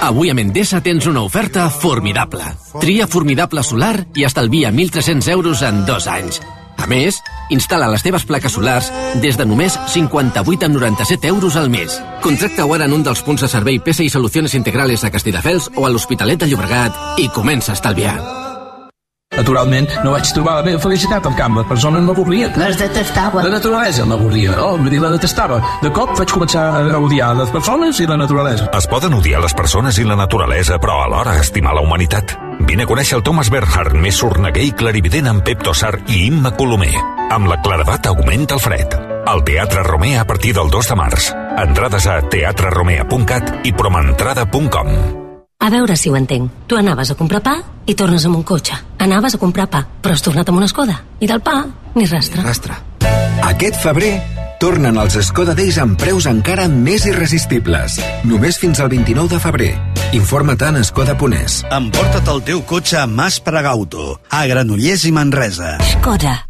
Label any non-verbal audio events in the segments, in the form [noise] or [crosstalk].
Avui a Mendesa tens una oferta formidable. Tria formidable solar i estalvia 1.300 euros en dos anys. A més, instal·la les teves plaques solars des de només 58 amb 97 euros al mes. Contracta-ho ara en un dels punts de servei PSI Soluciones Integrales a Castelldefels o a l'Hospitalet de Llobregat i comença a estalviar. Naturalment, no vaig trobar la meva felicitat al camp. Les persones m'avorrien. Les detestava. La naturalesa m'avorria. Oh, vull dir, la detestava. De cop vaig començar a odiar les persones i la naturalesa. Es poden odiar les persones i la naturalesa, però alhora estimar la humanitat. Vine a conèixer el Thomas Bernhard, més sorneguer i clarivident amb Pep Tossar i Imma Colomer. Amb la claredat augmenta el fred. Al Teatre Romea a partir del 2 de març. Entrades a teatreromea.cat i promentrada.com. A veure si ho entenc. Tu anaves a comprar pa i tornes amb un cotxe. Anaves a comprar pa, però has tornat amb una Skoda. I del pa, ni rastre. Rastre. Aquest febrer tornen els Skoda Days amb preus encara més irresistibles. Només fins al 29 de febrer. Informa't a skoda.es. Emporta't el teu cotxe a Mas Pregauto, a Granollers i Manresa. Skoda.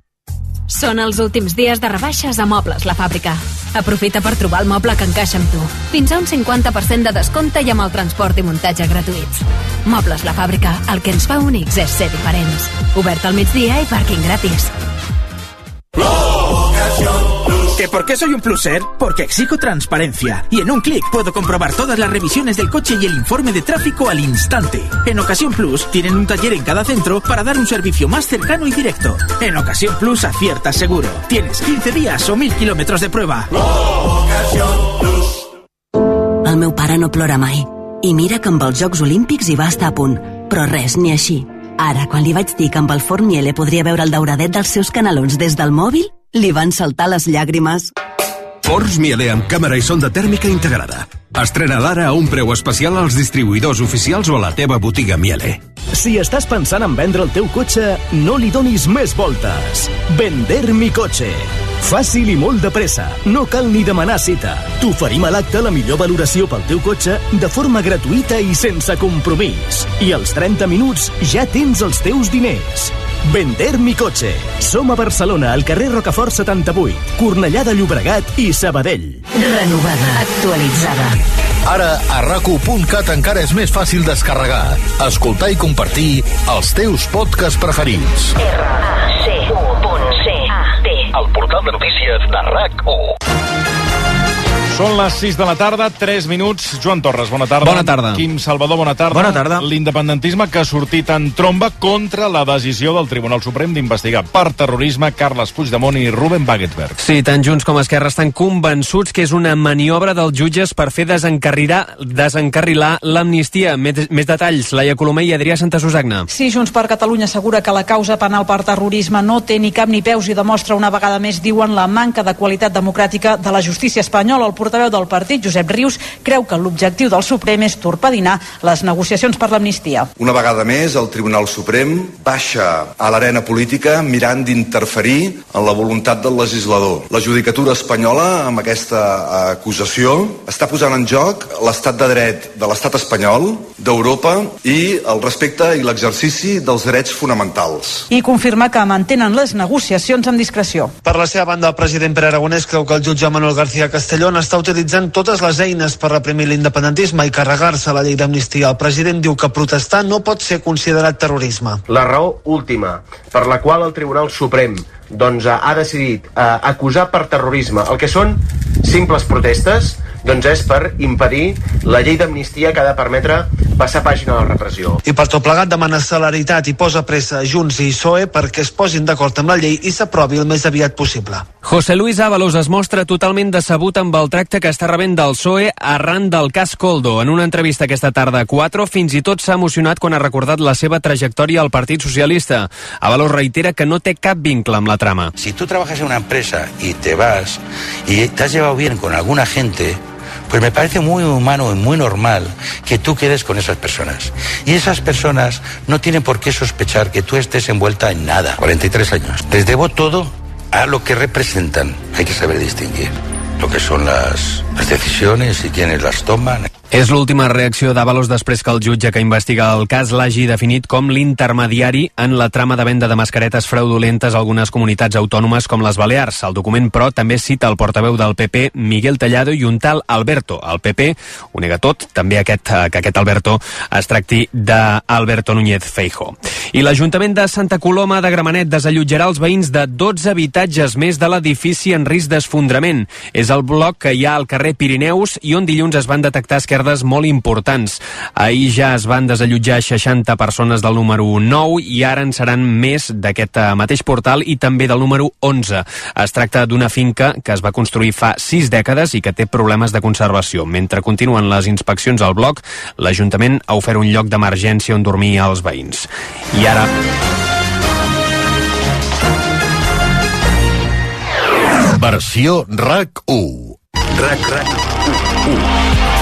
Són els últims dies de rebaixes a Mobles La Fàbrica. Aprofita per trobar el moble que encaixa amb tu. Fins a un 50% de descompte i amb el transport i muntatge gratuïts. Mobles La Fàbrica, el que ens fa únics és ser diferents. Obert al migdia i pàrquing gratis. ¿Que por qué soy un pluser? Porque exijo transparencia. Y en un clic puedo comprobar todas las revisiones del coche y el informe de tráfico al instante. En Ocasión Plus tienen un taller en cada centro para dar un servicio más cercano y directo. En Ocasión Plus aciertas seguro. Tienes 15 días o 1000 kilómetros de prueba. El meu no plora mai. Mira que amb els Jocs Olímpics a ni així. Ara, quan li vaig dir que amb el forn Miele podria veure el dauradet dels seus canelons des del mòbil, li van saltar les llàgrimes. Forns Miele amb càmera i sonda tèrmica integrada. Estrena l'ara a un preu especial als distribuïdors oficials o a la teva botiga Miele. Si estàs pensant en vendre el teu cotxe, no li donis més voltes. Vender mi cotxe. Fàcil i molt de pressa. No cal ni demanar cita. T'oferim a l'acte la millor valoració pel teu cotxe de forma gratuïta i sense compromís. I als 30 minuts ja tens els teus diners. Vender mi cotxe. Som a Barcelona, al carrer Rocafort 78, Cornellà de Llobregat i Sabadell. Renovada. Actualitzada. Ara, a racu.cat encara és més fàcil descarregar, escoltar i compartir els teus podcasts preferits. El portal de notícies de RAC1. Són les 6 de la tarda, 3 minuts. Joan Torres, bona tarda. Bona tarda. Quim Salvador, bona tarda. Bona tarda. L'independentisme que ha sortit en tromba contra la decisió del Tribunal Suprem d'investigar per terrorisme Carles Puigdemont i Ruben Wagensberg. Sí, tant Junts com Esquerra estan convençuts que és una maniobra dels jutges per fer desencarrilar, desencarrilar l'amnistia. Més, més detalls, Laia Colomer i Adrià Santa Susagna. Sí, Junts per Catalunya assegura que la causa penal per terrorisme no té ni cap ni peus i demostra una vegada més, diuen, la manca de qualitat democràtica de la justícia espanyola. El portaveu del partit, Josep Rius, creu que l'objectiu del Suprem és torpedinar les negociacions per l'amnistia. Una vegada més, el Tribunal Suprem baixa a l'arena política mirant d'interferir en la voluntat del legislador. La judicatura espanyola, amb aquesta acusació, està posant en joc l'estat de dret de l'estat espanyol, d'Europa i el respecte i l'exercici dels drets fonamentals. I confirma que mantenen les negociacions amb discreció. Per la seva banda, el president Pere Aragonès creu que el jutge Manuel García Castellón està utilitzant totes les eines per reprimir l'independentisme i carregar-se la llei d'amnistia. El president diu que protestar no pot ser considerat terrorisme. La raó última per la qual el Tribunal Suprem doncs, ha decidit eh, acusar per terrorisme el que són simples protestes doncs és per impedir la llei d'amnistia que ha de permetre passar pàgina a la repressió. I per tot plegat demana celeritat i posa pressa a Junts i PSOE perquè es posin d'acord amb la llei i s'aprovi el més aviat possible. José Luis Ábalos es mostra totalment decebut amb el tracte que està rebent del PSOE arran del cas Coldo. En una entrevista aquesta tarda a 4, fins i tot s'ha emocionat quan ha recordat la seva trajectòria al Partit Socialista. Ábalos reitera que no té cap vincle amb la trama. Si tú trabajas en una empresa y te vas y te has llevado bien con alguna gente, pues me parece muy humano y muy normal que tú quedes con esas personas. Y esas personas no tienen por qué sospechar que tú estés envuelta en nada. 43 años. Les debo todo a lo que representan. Hay que saber distinguir lo que son las, las decisiones y quienes las toman. És l'última reacció d'Avalos després que el jutge que investiga el cas l'hagi definit com l'intermediari en la trama de venda de mascaretes fraudulentes a algunes comunitats autònomes com les Balears. El document, però, també cita el portaveu del PP, Miguel Tallado, i un tal Alberto. El PP ho nega tot, també aquest, eh, que aquest Alberto es tracti d'Alberto Núñez Feijo. I l'Ajuntament de Santa Coloma de Gramenet desallotjarà els veïns de 12 habitatges més de l'edifici en risc d'esfondrament. És el bloc que hi ha al carrer Pirineus i on dilluns es van detectar esquerdes esquerdes molt importants. Ahir ja es van desallotjar 60 persones del número 9 i ara en seran més d'aquest eh, mateix portal i també del número 11. Es tracta d'una finca que es va construir fa 6 dècades i que té problemes de conservació. Mentre continuen les inspeccions al bloc, l'Ajuntament ha ofert un lloc d'emergència on dormir als veïns. I ara... Versió RAC 1. RAC RAC 1.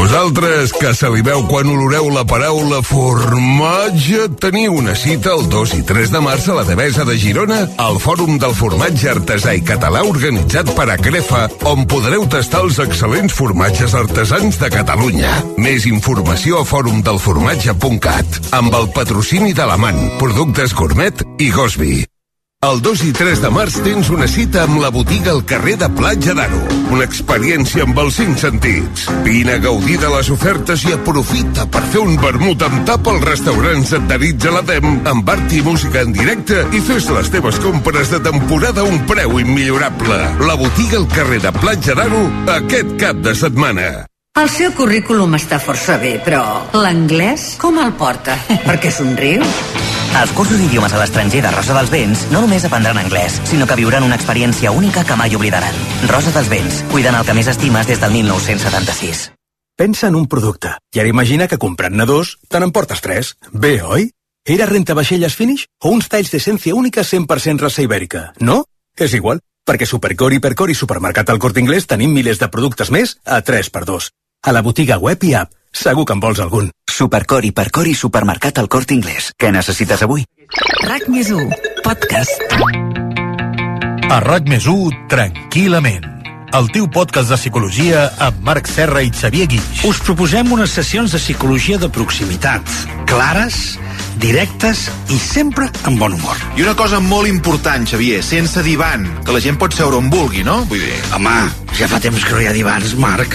Vosaltres que saliveu quan oloreu la paraula formatge, teniu una cita el 2 i 3 de març a la Devesa de Girona al Fòrum del Formatge Artesà i Català organitzat per Acrefa, on podreu tastar els excel·lents formatges artesans de Catalunya. Més informació a fòrumdelformatge.cat amb el patrocini de l'Amant, Productes Gourmet i Gosby. El 2 i 3 de març tens una cita amb la botiga al carrer de Platja d'Aro. Una experiència amb els cinc sentits. Vine a gaudir de les ofertes i aprofita per fer un vermut amb tap als restaurants adherits a la DEM, amb art i música en directe i fes les teves compres de temporada a un preu immillorable. La botiga al carrer de Platja d'Aro aquest cap de setmana. El seu currículum està força bé, però l'anglès com el porta? Per què somriu? Als cursos d'idiomes a l'estranger de Rosa dels Vents no només aprendran anglès, sinó que viuran una experiència única que mai oblidaran. Rosa dels Vents, cuidant el que més estimes des del 1976. Pensa en un producte i ara imagina que comprant-ne dos te n'emportes tres. Bé, oi? Era renta vaixelles finish o uns talls d'essència única 100% raça ibèrica? No? És igual, perquè Supercor, Hipercor i Supermercat al Corte Inglés tenim milers de productes més a 3x2. A la botiga web i app. Segur que en vols algun. Supercor, Hipercor i Supermercat al Corte Inglés. Què necessites avui? RAC més 1, podcast. A RAC més 1, tranquil·lament. El teu podcast de psicologia amb Marc Serra i Xavier Guix. Us proposem unes sessions de psicologia de proximitat, clares, directes i sempre amb bon humor. I una cosa molt important, Xavier, sense divan, que la gent pot seure on vulgui, no? Vull dir... Home, ja fa temps que no hi ha divans, Marc.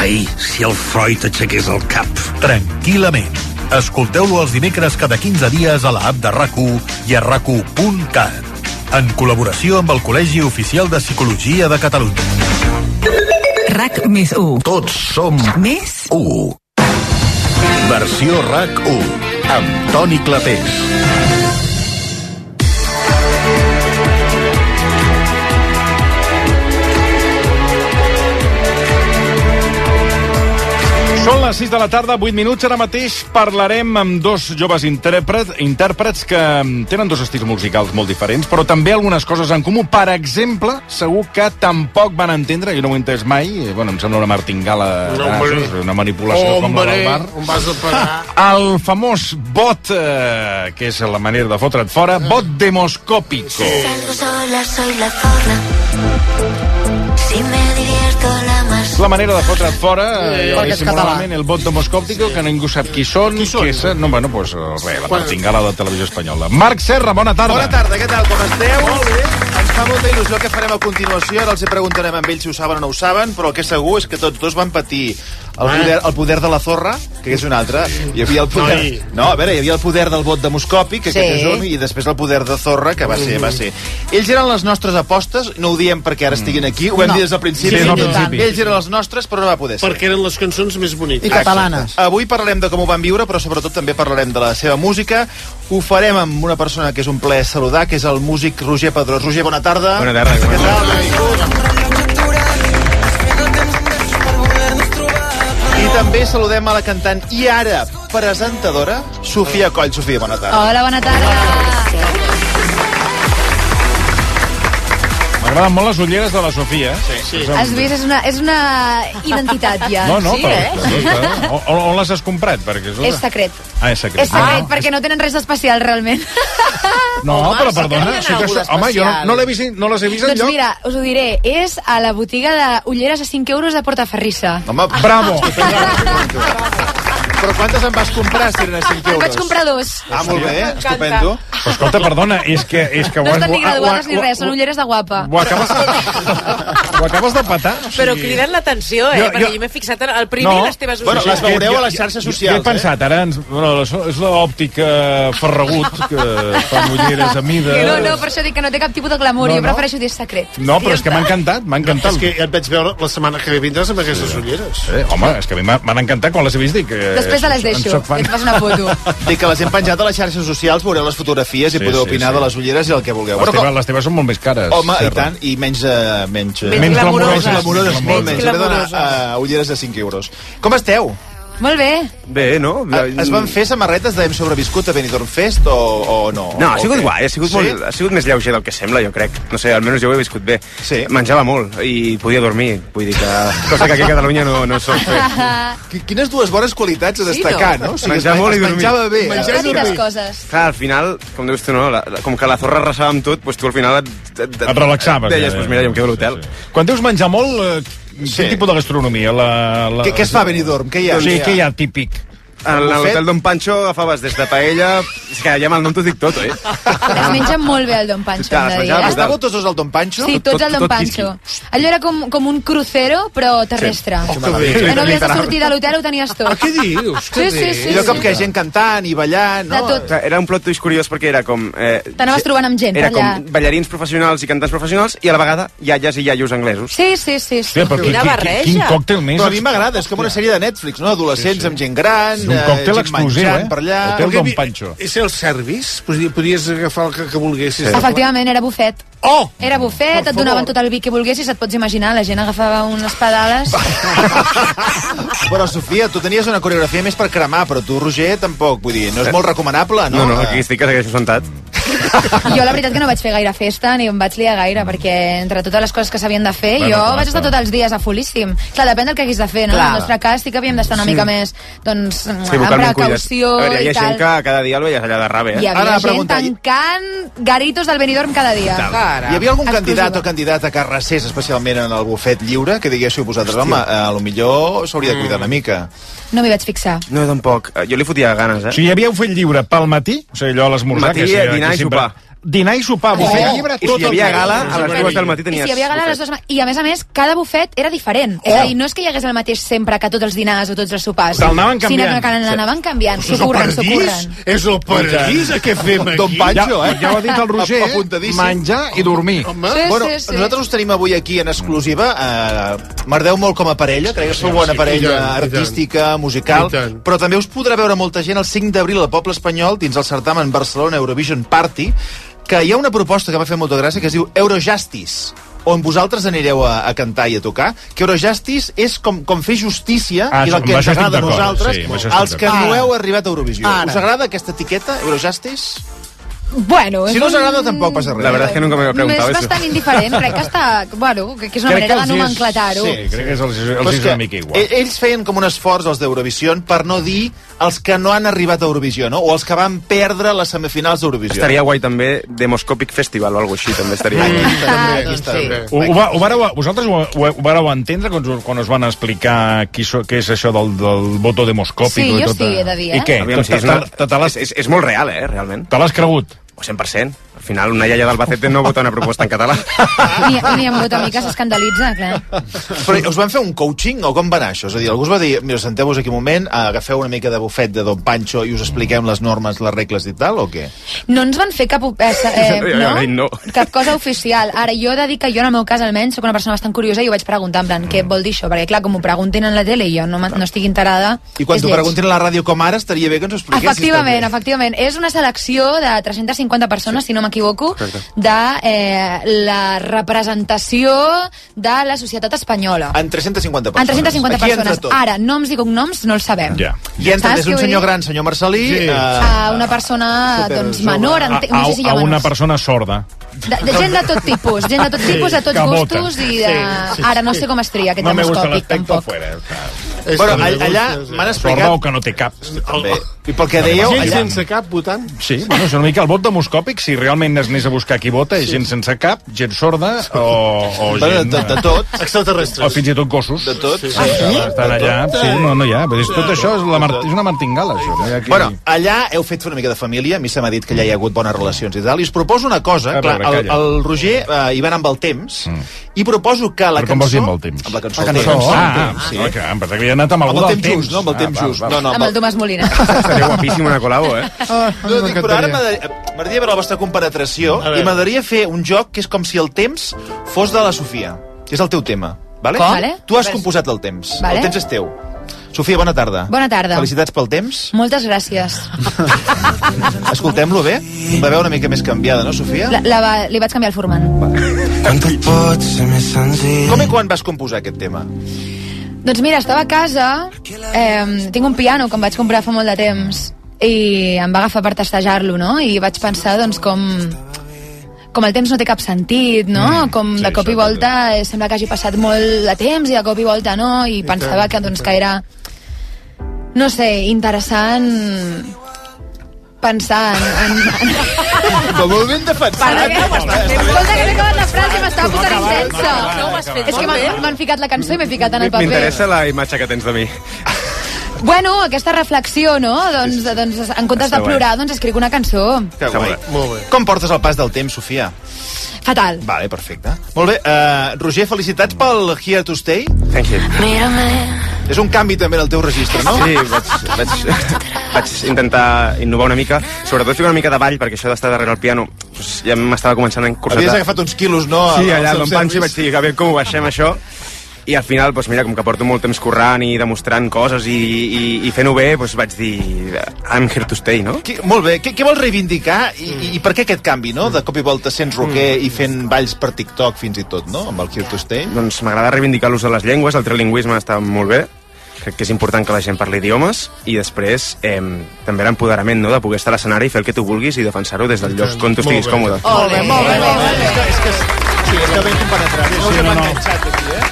Ai, si el Freud aixequés el cap. Tranquil·lament. Escolteu-lo els dimecres cada 15 dies a la app de rac i a rac en col·laboració amb el Col·legi Oficial de Psicologia de Catalunya. RAC més 1. Tots som Més 1. Versió RAC 1 amb Toni Clapés. Són les 6 de la tarda, 8 minuts. Ara mateix parlarem amb dos joves intèrpret, intèrprets que tenen dos estils musicals molt diferents, però també algunes coses en comú. Per exemple, segur que tampoc van entendre, jo no ho he entès mai, eh, bueno, em sembla una martingala, No, ah, una manipulació com la del bar. on vas a parar? [laughs] El famós bot, eh, que és la manera de fotre't fora, bot demoscòpico. Salgo sola, soy la zorra. Si me divierto la. La manera de fotre't fora, eh, perquè és el bot demoscòptico, que ningú sap qui són, qui són? que és, no, bueno, pues, res, la martingala de televisió espanyola. Marc Serra, bona tarda. Bona tarda, què tal, com esteu? Molt bé. fa molta il·lusió que farem a continuació. Ara els hi preguntarem amb ells si ho saben o no ho saben, però el que és segur és que tots dos van patir el poder, el poder de la zorra, que és un altre. Hi havia el poder... Noi. No, a veure, hi havia el poder del vot demoscòpic, que Sí. aquest és un, i després el poder de zorra, que va ser, va ser. Ells eren les nostres apostes, no ho diem perquè ara estiguin aquí, ho vam No. dir des del principi. Sí, sí, i tant. Ells eren les nostres, però no va poder ser. Perquè eren les cançons més boniques. Exacte. Avui parlarem de com ho van viure, però sobretot també parlarem de la seva música. Ho farem amb una persona que és un plaer saludar, que és el músic Roger Pedrós. Roger, bona tarda. Bona tarda, Què bona tal? Benvingut. També saludem a la cantant i ara presentadora, Sofia Coll. Sofia, bona tarda. Hola, bona tarda. M'agraden molt les ulleres de la Sofia. Sí, sí. Has vist? És una, és una identitat ja. No, no, sí, però, eh? escolta, on, on les has comprat? Perquè, escolta... És secret. Ah, és secret. És secret, perquè no tenen res d'especial, realment. No, Home, però sí que perdona, sí que això, home, jo no, especial. no, l'he vist, no les he vist doncs enlloc. mira, us ho diré. És a la botiga de ulleres a 5 euros de Portaferrissa. Home, bravo. Però quantes en vas comprar, si eren a 5 En euros? vaig comprar dos. Ah, molt bé, estupendo. Però escolta, perdona, és que... És que No estan ni graduades ni res, són ulleres de guapa. Ho acabes, [laughs] ho acabes de patar? O sigui... Però criden l'atenció, eh? Jo- perquè jo- jo m'he fixat en el primer i les teves Bueno, ulleres. les veureu Jo- a les jo- xarxes jo- socials, Jo he pensat, ara ens, bueno, la- és l'òptica Ferragut, que fa ulleres a mida... No, no, per això dic que no té cap tipus de glamour. No, jo no. prefereixo dir secret. No, però és que m'ha encantat, m'ha encantat. És que ja et vaig veure la setmana que ve vindràs amb aquestes ulleres. Eh, home, és que a mi m'ha- m'han encantat quan les he vist. Dic, que Després te les en deixo, i et fas una foto. [laughs] Dic que les hem penjat a les xarxes socials, veureu les fotografies i Sí, podeu sí, opinar sí. de les ulleres i el que vulgueu. Les teves, com- les teves són molt més cares. Home, i tant, i menys... Uh, menys, eh, Menys glamuroses. Menys glamuroses, Menys molt menys. D'anar glamuroses. a ulleres de 5 euros. Com esteu? Molt bé. Bé, no? Eh, Es van fer samarretes d'hem sobreviscut a Benidorm Fest o, o no? No, ha sigut què? guai, ha sigut, Sí? molt, ha sigut més lleuger del que sembla, jo crec. No sé, almenys jo ho he viscut bé. Sí. Menjava molt i podia dormir, vull dir que... Cosa que aquí a Catalunya no, no sol fer. [laughs] Qui- Quines dues bones qualitats a destacar, no? O sigui, Menjar es- molt i es dormir. menjava bé. Les eh? petites coses. Clar, al final, com dius tu, no? La, la, com que la zorra arrasava amb tot, doncs tu al final et... Et, Et relaxaves, Deies, ja, doncs ja. mira, jo em quedo a l'hotel. Quan dius menjar molt, eh, quin tipus de gastronomia? La, la... Què- què es fa a Benidorm? Què hi ha? O sigui, què hi ha típic? A bufet? l'hotel Don Pancho agafaves des de paella... És que ja amb el nom t'ho dic tot, eh? Es menja molt bé el Don Pancho, Clar, hem de es dir. menjava eh? Estàveu tots dos al Don Pancho? Sí, tots al Don Pancho. Allò era com, com un crucero, però terrestre. Oh, que bé. Que no havies de sortir de l'hotel, ho tenies tot. Què dius? Sí, sí, sí. I allò com sí. que gent cantant i ballant, no? De tot. Era un plot twist curiós perquè era com... Eh, T'anaves trobant amb gent Era per allà. com ballarins professionals i cantants professionals i a la vegada iaies i iaios anglesos. Sí, sí, sí. sí. Hòstia, però quin, quin, quin còctel més... Però a mi m'agrada, és com una sèrie de Netflix, no? Adolescents amb gent gran, un eh, còctel menjant eh? per allà... Hotel Don Pancho. És el service? Podies, agafar el que, que volguessis. Efectivament, era bufet. Oh! Era bufet, et donaven tot el vi que volguessis, et pots imaginar, la gent agafava unes pedales. [laughs] Però, Sofia, tu tenies una coreografia més per cremar, però tu, Roger, tampoc. Vull dir, no és molt recomanable, no? No, no, aquí estic que segueixo sentat. Jo la veritat que no vaig fer gaire festa ni em vaig liar gaire perquè entre totes les coses que s'havien de fer Bueno, jo clar, vaig estar clar. tots els dies a fullíssim. Clar, depèn del que haguis de fer, no? Clar. El nostre cas sí que havíem d'estar una Sí. mica més doncs, Sí, amb precaució. A veure, hi i ha gent tal. que cada dia el veies allà de rave, eh? Hi havia Ara, gent pregunta, tancant garitos del Benidorm cada dia. Hi havia algun Exclusiva. candidat o candidata que arrasés especialment en el bufet lliure que diguéssiu vosaltres, home, eh, a lo millor s'hauria de cuidar una mica. No m'hi vaig fixar. No, tampoc. Eh, Jo li fotia ganes, eh? O sigui, hi havia un fet lliure pel matí, o sigui, allò a l'esmorzar... Matí, que sí, dinar que i sempre- sopar. Dinar i sopar, bufet Oh, llibre, i tot si hi havia gala, a les dues del matí I tenies si hi havia gala a les dues... I a més a més, cada bufet era diferent. És Oh. a dir, no és que hi hagués el mateix sempre que tots els dinars o tots els sopars. Te'l anaven Sinó canviant. que l'anaven canviant. Això és S'ho el curren, s'ho paradís? És el paradís, eh, què fem aquí? Don Pancho, Ja- eh? ja ho ha dit el [laughs] Roger, eh? Menjar i dormir. Home, Sí, bueno, sí, sí. nosaltres us tenim avui aquí en exclusiva. Eh, M'agradeu molt com a parella, crec que sou bona sí, parella i tant, i tant. artística, musical, I tant. però també us podrà veure molta gent el 5 d'abril al poble espanyol dins el certamen Barcelona Eurovision Party, que hi ha una proposta que m'ha fet molta gràcia que es diu Eurojustice on vosaltres anireu a, a cantar i a tocar, que Eurojustice és com, com fer justícia Ah, i el que ens agrada a nosaltres, sí, els que no heu arribat a Eurovisió. Ara. Us agrada aquesta etiqueta, Eurojustice? Bueno, Si no us un- agrada, tampoc passa res. La verdad es que nunca me había preguntado és bastant indiferent, crec que està... Bueno, que que és una Crec manera de nomenclatar-ho. Sí, crec que és, els, els és una mica igual. e- Ells feien com un esforç, els d'Eurovisió, per no dir els que no han arribat a Eurovisió, no? O els que van perdre les semifinals d'Eurovisió. Estaria guai també Demoscopic Festival o alguna així, també estaria Aquí guai. doncs sí. Ho, ho, ho vareu, vosaltres ho, ho, ho vareu entendre quan, quan us van explicar qui so, què és això del, del voto demoscòpic? Sí, jo sí, he de dir, eh? I què? Aviam, sí, és, una, és, és, és molt real, eh, realment. Te l'has cregut? O 100%. Al Al final, una iaia d'Albacete no vota una proposta en català. Ni, ni amb vota a mi que s'escandalitza, clar. Però us van fer un coaching o com va anar això? És a dir, algú us va dir, mira, senteu-vos aquí un moment, agafeu una mica de bufet de Don Pancho i us expliquem les normes, les regles i tal, o què? No ens van fer cap, eh, eh, [laughs] no? no. cap cosa oficial. Ara, jo he de dir que jo, en el meu cas, almenys, sóc una persona bastant curiosa i ho vaig preguntar, en plan, què vol dir això? Perquè, clar, com ho preguntin en la tele i jo no, no estic enterada, I quan t'ho preguntin a la ràdio com ara, estaria bé que ens ho expliquessis. Efectivament, efectivament. És una selecció de 350 persones, si no m'equivoco, de eh, la representació de la societat espanyola. En 350 persones. En 350 Aquí persones. Ara, noms i cognoms no els sabem. Ja. I entra des d'un senyor gran, senyor Marcelí... Sí. eh, A una persona, Super doncs, menor, A, ente- no sé si hi a, ha a una persona sorda. De, de gent de tot tipus, gent de tot tipus, de tots gustos i de... Sí, sí, Ara no sí. sé com es tria aquest No demoscòpic, l'aspecte tampoc. fuera. Bueno, all- allà m'han explicat... Sorda o que no té cap. També. I pel que dèieu... Gent allà... sense cap votant? Sí, bueno, és una mica el vot demoscòpic, si realment es anés a buscar qui vota, és gent sense cap, gent sorda o, o Bueno, gent... de, de tot. [laughs] Extraterrestres. O fins i tot gossos. De tot. Sí, sí, estan allà. Sí, no, no hi ha. Vull dir, tot això és, la mar... és una martingala, això. No aquí... Bueno, allà heu fet una mica de família, a mi se m'ha dit que allà hi ha hagut bones relacions i tal, i us proposo una cosa, clar, el, el Roger eh, hi va anar amb el temps, Mm. i proposo que la Però com cançó... vols dir amb el temps? Amb la cançó. La cançó? temps, Ah, el temps, ah, que em pensava que havia anat amb algú amb el del temps just, no? Amb el Ah, temps val, just. val. No, no, Amb el Tomàs Molina. [laughs] Seria guapíssim una col·labo, eh? No, dic, però ara m'agradaria veure la vostra compenetració veure. i m'agradaria fer un joc que és com si el temps fos de la Sofia, que és el teu tema. Vale? Com? Vale. Tu has composat el temps. Vale. El temps és teu. Sofia, bona tarda. Bona tarda. Felicitats pel temps. Moltes gràcies. [laughs] Escoltem-lo bé. La veu una mica més canviada, no, Sofia? La, la, va- li vaig canviar el formant. Com i quan vas composar aquest tema? Doncs mira, estava a casa, eh, tinc un piano que em vaig comprar fa molt de temps i em va agafar per testejar-lo, no? I vaig pensar, doncs, com com el temps no té cap sentit, no? Mm, com de cop i volta eh, sembla que hagi passat molt de temps i de cop i volta no, i pensava que, doncs, que era no sé, interessant pensar en... en, Però molt ben defensat. Para què? Escolta, que m'he acabat la frase i m'estava posant intensa. No ho has fet És que bé. m'han ficat la cançó i m'he ficat en el paper. M'interessa la imatge que tens de mi. Bueno, aquesta reflexió, no? Doncs, doncs en comptes Està de plorar, doncs escric una cançó. Que guai. Molt bé. Com portes el pas del temps, Sofia? Fatal. Vale, perfecte. Molt bé. Uh, Roger, felicitats pel Here to Stay. Thank you. És un canvi també en el teu registre, no? Sí, vaig, vaig, vaig intentar innovar una mica, sobretot fer una mica de ball, perquè això d'estar darrere el piano doncs ja m'estava començant a encursetar. Havies agafat uns quilos, no? Sí, al- allà al al Don Pancho i vaig dir, a veure com ho baixem això. I al final, doncs mira, com que porto molt temps currant i demostrant coses i, i, i fent-ho bé, doncs vaig dir I'm here to stay, no? Qui, molt bé. Què, què vols reivindicar i, i, i per què aquest canvi, no? De cop i volta sents rocker i fent balls per TikTok fins i tot, no? Amb el Here to Stay. Doncs m'agrada reivindicar l'ús de les llengües, el trilingüisme està molt bé, crec que és important que la gent parli idiomes i després eh, també l'empoderament no? de poder estar a l'escenari i fer el que tu vulguis i defensar-ho des del lloc on tu estiguis còmode. Molt bé, molt bé, molt bé. És que, és que, sí, és que ben compenetrat. No us hem enganxat aquí, eh?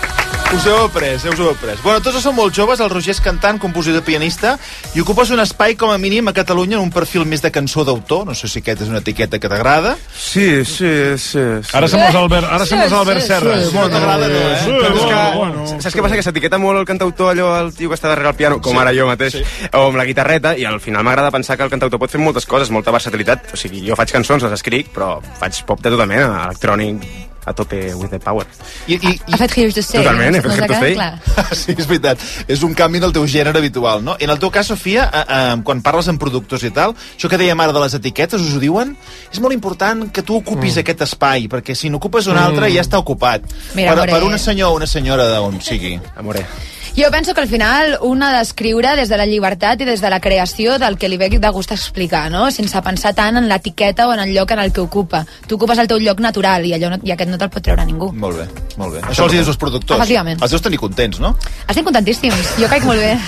Us heu après, us heu après. Bueno, tots són molt joves, el Roger és cantant, compositor, pianista, i ocupes un espai com a mínim a Catalunya en un perfil més de cançó d'autor, no sé si aquest és una etiqueta que t'agrada. Sí, sí, sí. sí. Ara sembla Albert, ara sembla Albert Serra. sí, bueno, t'agrada, no, eh? Sí, però és que, bueno. saps què passa? Que s'etiqueta molt el cantautor allò, el tio que està darrere el piano, com Sí, ara jo mateix, sí. o amb la guitarreta, i al final m'agrada pensar que el cantautor pot fer moltes coses, molta versatilitat. O sigui, jo faig cançons, les escric, però faig pop de tota mena, electrònic, a tope with the power. I, i, Ha fet Here to Stay. Totalment, he fet Stay. clar. [laughs] sí, és veritat. És un canvi en el teu gènere habitual, no? I en el teu cas, Sofia, eh, eh, quan parles amb productors i tal, això que dèiem ara de les etiquetes, us ho diuen? És molt important que tu ocupis mm. aquest espai, perquè si n'ocupes un altre Mm. ja està ocupat. Mira, per, amore. per una senyor o una senyora d'on sigui. Amore. Jo penso que al final un ha d'escriure des de la llibertat i des de la creació del que li ve de gust explicar, no? sense pensar tant en l'etiqueta o en el lloc en el que ocupa. Tu ocupes el teu lloc natural i, allò no, i aquest no te'l pot treure ningú. Molt bé, molt bé. Això els dius als productors. Efectivament. Els deus tenir contents, no? Estic contentíssims, jo caic molt bé. [laughs]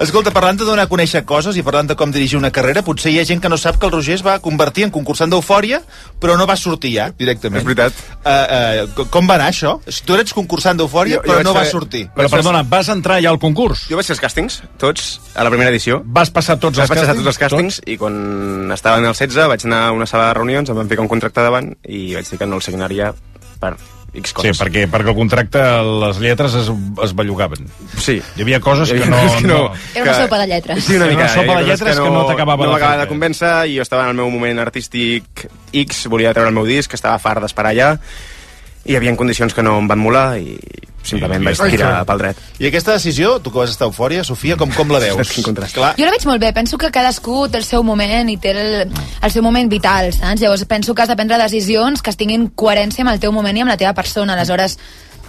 Escolta, parlant de donar a conèixer coses i parlant de com dirigir una carrera, potser hi ha gent que no sap que el Roger es va convertir en concursant d'Eufòria, però no va sortir ja, directament. És veritat. Uh, uh, com va anar això? Tu eres concursant d'Eufòria, però vaig no fer- vas sortir. Però perdona, vas entrar ja al concurs? Jo vaig fer els càstings, tots, a la primera edició. Vas passar tots els vaig passar càstings? tots els càstings i quan estava en el 16 vaig anar a una sala de reunions, em van ficar un contracte davant i vaig dir que no el signaria per X Sí, coses. perquè, perquè el contracte, les lletres es, es bellugaven. Sí. Hi havia coses que no... que no- Era una sopa de lletres. Sí, una Era mica. una sopa hi havia de lletres que no t'acabava no de m'acabava de convèncer i jo estava en el meu moment artístic X, volia treure el meu disc, estava fart d'esperar allà i hi havia condicions que no em van molar i simplement vaig Ai, tirar pel dret. I aquesta decisió, tu que vas estar eufòria, Sofia, com, com la [laughs] veus? Quin contrast. Clar, Jo la veig molt bé, penso que cadascú té el seu moment i té el, el seu moment vital, saps? Llavors penso que has de prendre decisions que tinguin coherència amb el teu moment i amb la teva persona. Aleshores,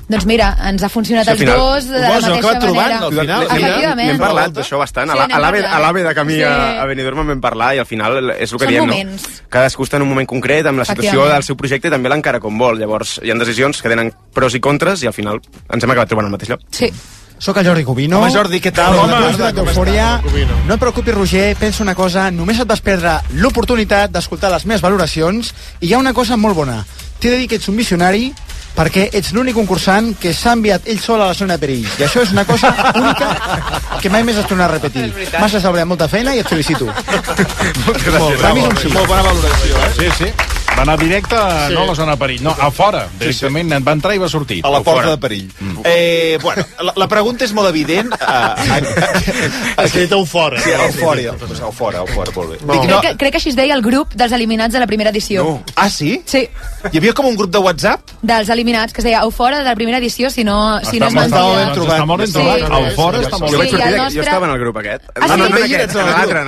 doncs mira, ens ha funcionat Sí, els final- dos de la ho heu mateixa acabat trobant, manera. al final? Efectivament. N'hem parlat d'això bastant. Sí, a la- l'AVE de camí Sí. a, a Benidorm en vam parlar i al final és el que Són diem, moments. no? Cadascú està en un moment concret, amb la situació del seu projecte i també l'encara com vol. Llavors hi ha decisions que tenen pros i contres i al final ens hem acabat trobant al mateix lloc. Sí. Soc el Jordi Cubino. Home, Jordi, què tal? Home, Home, d'eufòria. No et preocupis, Roger, pensa una cosa. Només et vas perdre l'oportunitat d'escoltar les meves valoracions i hi ha una cosa molt bona. T'he de dir que ets un missionari perquè ets l'únic concursant que s'ha enviat ell sol a la zona de perill. I això és una cosa única que mai més es tornarà a repetir. M'has estalviat molta feina i et felicito. Molt, Per mi és un molt, sí. Molt bona valoració, eh? Sí, sí. Va anar directe a, Sí. no a la zona de perill, no, a fora. Directament va entrar i va sortir. a la porta fora. de perill. Mm. Eh, bueno, la, la pregunta és molt evident. [laughs] Uh, Has dit eufora. Sí, eufòria. Pues eufora, eufora, molt bé. No. Dic, Crec, no, que, crec que així es deia el grup dels eliminats de la primera edició. no. Ah, sí? Sí, Hi havia com un grup de WhatsApp? dels eliminats, que es deia Eufora de la primera edició, si no, si no és molt- mentida. ben trobat. Està molt ben Sí. trobat. Sí. Al fora està molt Jo vaig Sí, sortir, el de- nostre- jo estava en el grup aquest. Ah, no, no, sí? no en Hi aquest, eres en en el l'altre, en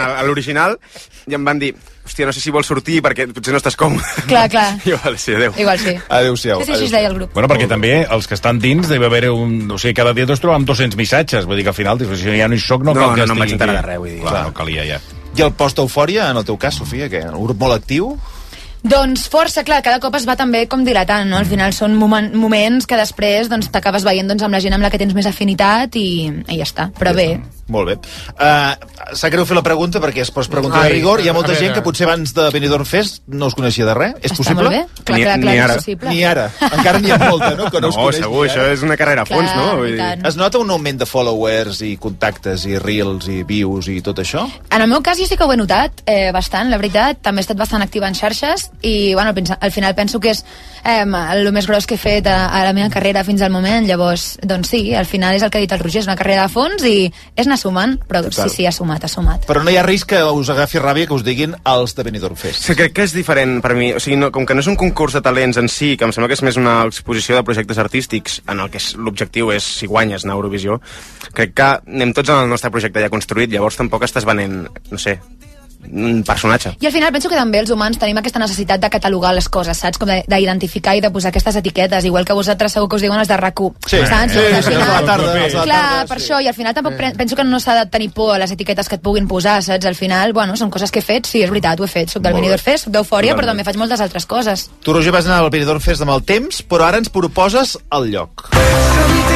a hòstia, no sé si vols sortir perquè potser no estàs còmode. Clar, clar. I [laughs] jo, vale, sí, adéu. Igual sí. Adéu-siau. Sí, sí, es deia el grup. Bueno, perquè també els que estan dins deve haver un... O sigui, cada dia ens trobem 200 missatges. Vull dir que al final, dius, si ja no hi soc, no, No, cal que no, no estigui enterar aquí. de res, vull dir. Clar, no calia ja. I el post-eufòria, en el teu cas, Sofia, que un grup molt actiu? Doncs força, clar, cada cop es va també com dilatant, no? Al final són momen, moments que després doncs, t'acabes veient doncs, amb la gent amb la que tens més afinitat i, i ja està. Però bé, Molt bé. Uh, Sap greu fer la pregunta perquè es pots preguntar de Ai, rigor. Hi ha molta a gent que potser abans de Benidorm Fest no us coneixia de res. És està possible? molt bé. Clar, Ni- clar, ni clar, ara. és possible. Ni ara. Encara n'hi ha molta, no? Que no, us No, coneix segur, ni això ara. és una carrera a fons, Clar, no? Vull i dir... Es nota un augment de followers i contactes i reels i views i tot això? En el meu cas jo sí que ho he notat eh, bastant, la veritat. També he estat bastant activa en xarxes i bueno, al final penso que és eh, el més gros que he fet a, a la meva carrera fins al moment. Llavors, doncs sí, al final és el que ha dit el Roger, és una carrera de fons i és anar sumant, però Total. sí, sí, ha sumat, ha sumat. Però no hi ha risc que us agafi ràbia que us diguin els de Benidorm Fest. Sí, crec que és diferent per mi. O sigui, no, com que no és un concurs de talents en si, que em sembla que és més una exposició de projectes artístics en el que és- l'objectiu és, si guanyes, anar a Eurovisió, crec que anem tots en el nostre projecte ja construït, llavors tampoc estàs venent, no sé, personatge. I al final penso que també els humans tenim aquesta necessitat de catalogar les coses, saps? Com de- d'identificar i de posar aquestes etiquetes, igual que vosaltres segur que us diuen els de rac Sí, saps? sí, sí, de la tarda, la Clar, tarda, per sí. això, i al final tampoc pre- penso que no s'ha de tenir por a les etiquetes que et puguin posar, saps? Al final, bueno, són coses que he fet, sí, és veritat, ho he fet, soc del. Benidorm Fest, soc d'Eufòria, però també faig moltes altres coses. Tu, Roger, vas anar al Benidorm Fest amb el temps, però ara ens proposes el lloc. Que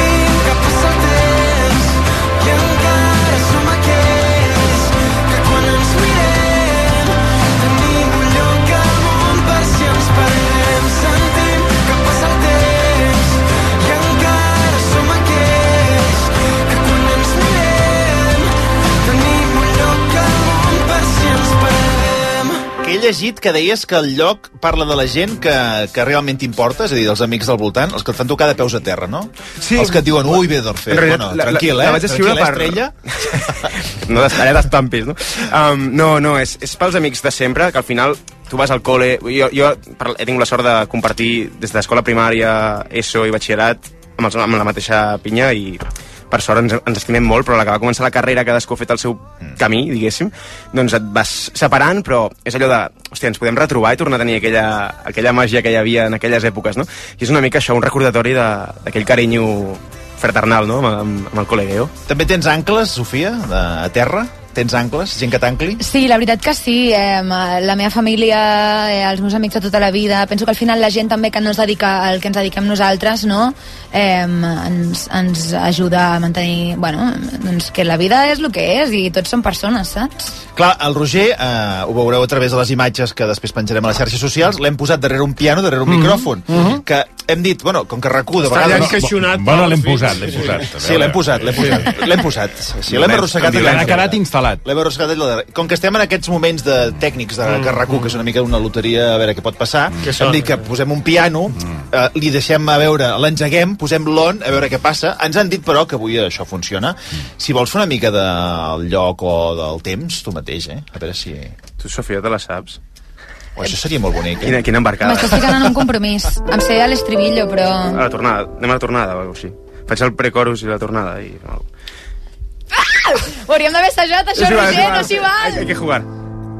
llegit que deies que el lloc parla de la gent que, que realment t'importa, és a dir, dels amics del voltant, els que et fan tocar de peus a terra, no? Sí. Els que et diuen, ui, realitat, Bueno, la- la- tranquil, la eh? vaig escriure Tranquil, per- estrella. [laughs] no d'estaré d'estampis, no? Um, no, no, és, és pels amics de sempre, que al final tu vas al col·le... Jo, jo he tingut la sort de compartir des d'escola primària, ESO i batxillerat amb, els, amb la mateixa pinya i per sort ens, ens estimem molt, però a la que va començar la carrera cadascú ha fet el seu camí, diguéssim, doncs et vas separant, però és allò de, hòstia, ens podem retrobar i tornar a tenir aquella, aquella màgia que hi havia en aquelles èpoques, no? I és una mica això, un recordatori d'aquell carinyo fraternal, no?, amb, amb, amb el col·legueo. També tens ancles, Sofia, de, a terra? Tens ancles? Gent que t'ancli? Sí, la veritat que sí. Eh, la meva família, eh, els meus amics de tota la vida, penso que al final la gent també que no es dedica al que ens dediquem nosaltres, no? Eh, ens, ens ajuda a mantenir, bueno, doncs que la vida és el que és i tots som persones, saps? Clar, el Roger, eh, ho veureu a través de les imatges que després penjarem a les xarxes socials, l'hem posat darrere un piano, darrere un Mhm. micròfon, Mhm. que hem dit, bueno, com que RAC1 de Està vegades... allà encaixonat, Bueno, l'hem sí. posat, l'hem posat. Sí, l'hem posat, l'hem posat. L'hem posat. Sí, l'hem arrossegat. L'ha quedat instal·lat. L'hem arrossegat allà darrere. Com que estem en aquests moments de tècnics de Mm. que RAC1, que és una mica una loteria a veure què pot passar, Què hem dit que posem un piano, eh, li deixem a veure, l'engeguem, posem l'on, a veure què passa. Ens han dit, però, que avui això funciona. Si vols fer una mica del lloc o del temps, tu mateix, eh? A veure si... Tu, Sofia, te la saps? Oh, això seria molt bonic, eh? Quina, quina embarcada. M'estàs ficant en un compromís. Em sé a l'estribillo, però... A la tornada, anem a la tornada o alguna cosa així. Faig el precorus i la tornada i... Ho hauríem d'haver assajat, això, igual, Roger, igual. no s'hi val. Hay, hay que jugar.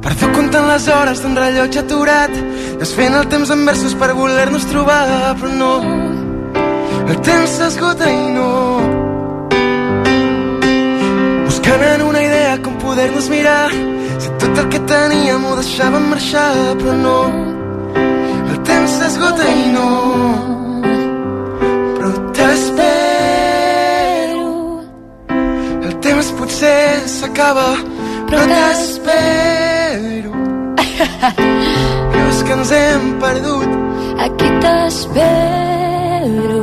Perdó comptant les hores d'un rellotge aturat desfent el temps en versos per voler-nos trobar però no el temps s'esgota i no buscant en una idea com poder-nos mirar si tot el que teníem ho deixàvem marxar però no el temps s'esgota i no temps potser s'acaba però t'espero [laughs] és que ens hem perdut Aquí t'espero.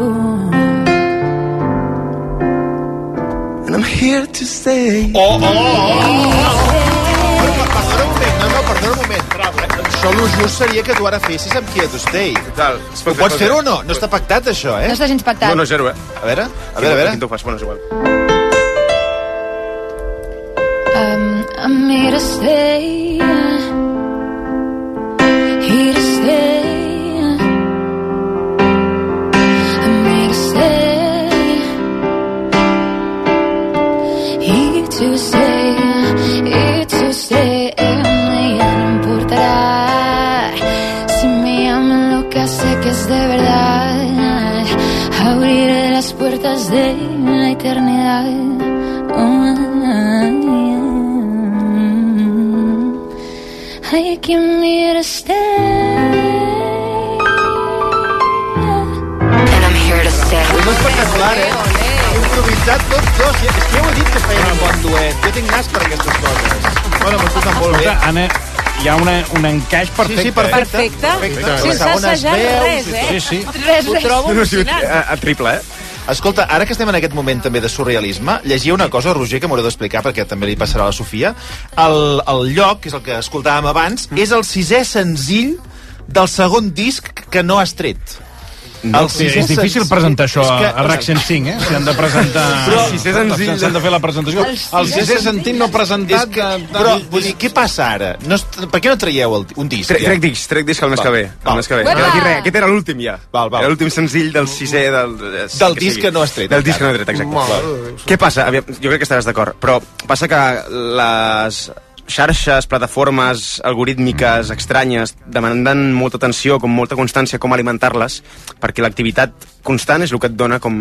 and I'm here to stay Oh, oh, oh, oh. Perdona un moment, no, no, perdona un moment. Això el just seria que tu ara fessis amb qui a tu stay. Total. Ho pots fer o no? No està pactat, això, eh? No està gens pactat. No, no, zero, eh? A veure, a veure, a veure. Quin fas? Bueno, és igual. I'm here to stay. Here to stay. I'm here to stay. Here to stay. Here to stay. Ya no importará si me llaman lo que sé que es de verdad. Abriré las puertas de la eternidad. Came here to stay. And I'm here to stay. És espectacular, eh? Improvisat tots dos. És que ja ho he dit que feien un bon duet. Jo tinc nas per aquestes coses. Bueno, m'ho escolten molt bé. Escolta, Anna, hi ha una, un encaix perfecte. Sí, sí, perfecte. Perfecte. Perfecte. Sense assajar res, eh? Sí, sí. Res, Ho res. trobo No, sí, a, a triple, eh? Escolta, ara que estem en aquest moment també de surrealisme, llegia una cosa, Roger, que m'haureu d'explicar perquè també li passarà a la Sofia. El, el lloc, que és el que escoltàvem abans, és el sisè senzill del segon disc que no has tret. No, sí, és difícil presentar això a, a RAC 105, eh? Si han de presentar... Però- si és senzill... S'han de fer la presentació. El sisè sentit no presentat... És que, però, vull dir, què passa ara? No, est- per què no traieu el, un disc? Trec, ja? trec disc, trec disc el mes que ve. val. El mes que ve. D'aquí res, aquest era l'últim ja. Val, val. Era l'últim senzill del sisè del... Del disc que no has tret Del disc que no he tret, exacte. Què passa? Aviam, jo crec que estaràs d'acord, però passa que les xarxes, plataformes algorítmiques estranyes demanden molta atenció, com molta constància, com alimentar-les, perquè l'activitat constant és el que et dona com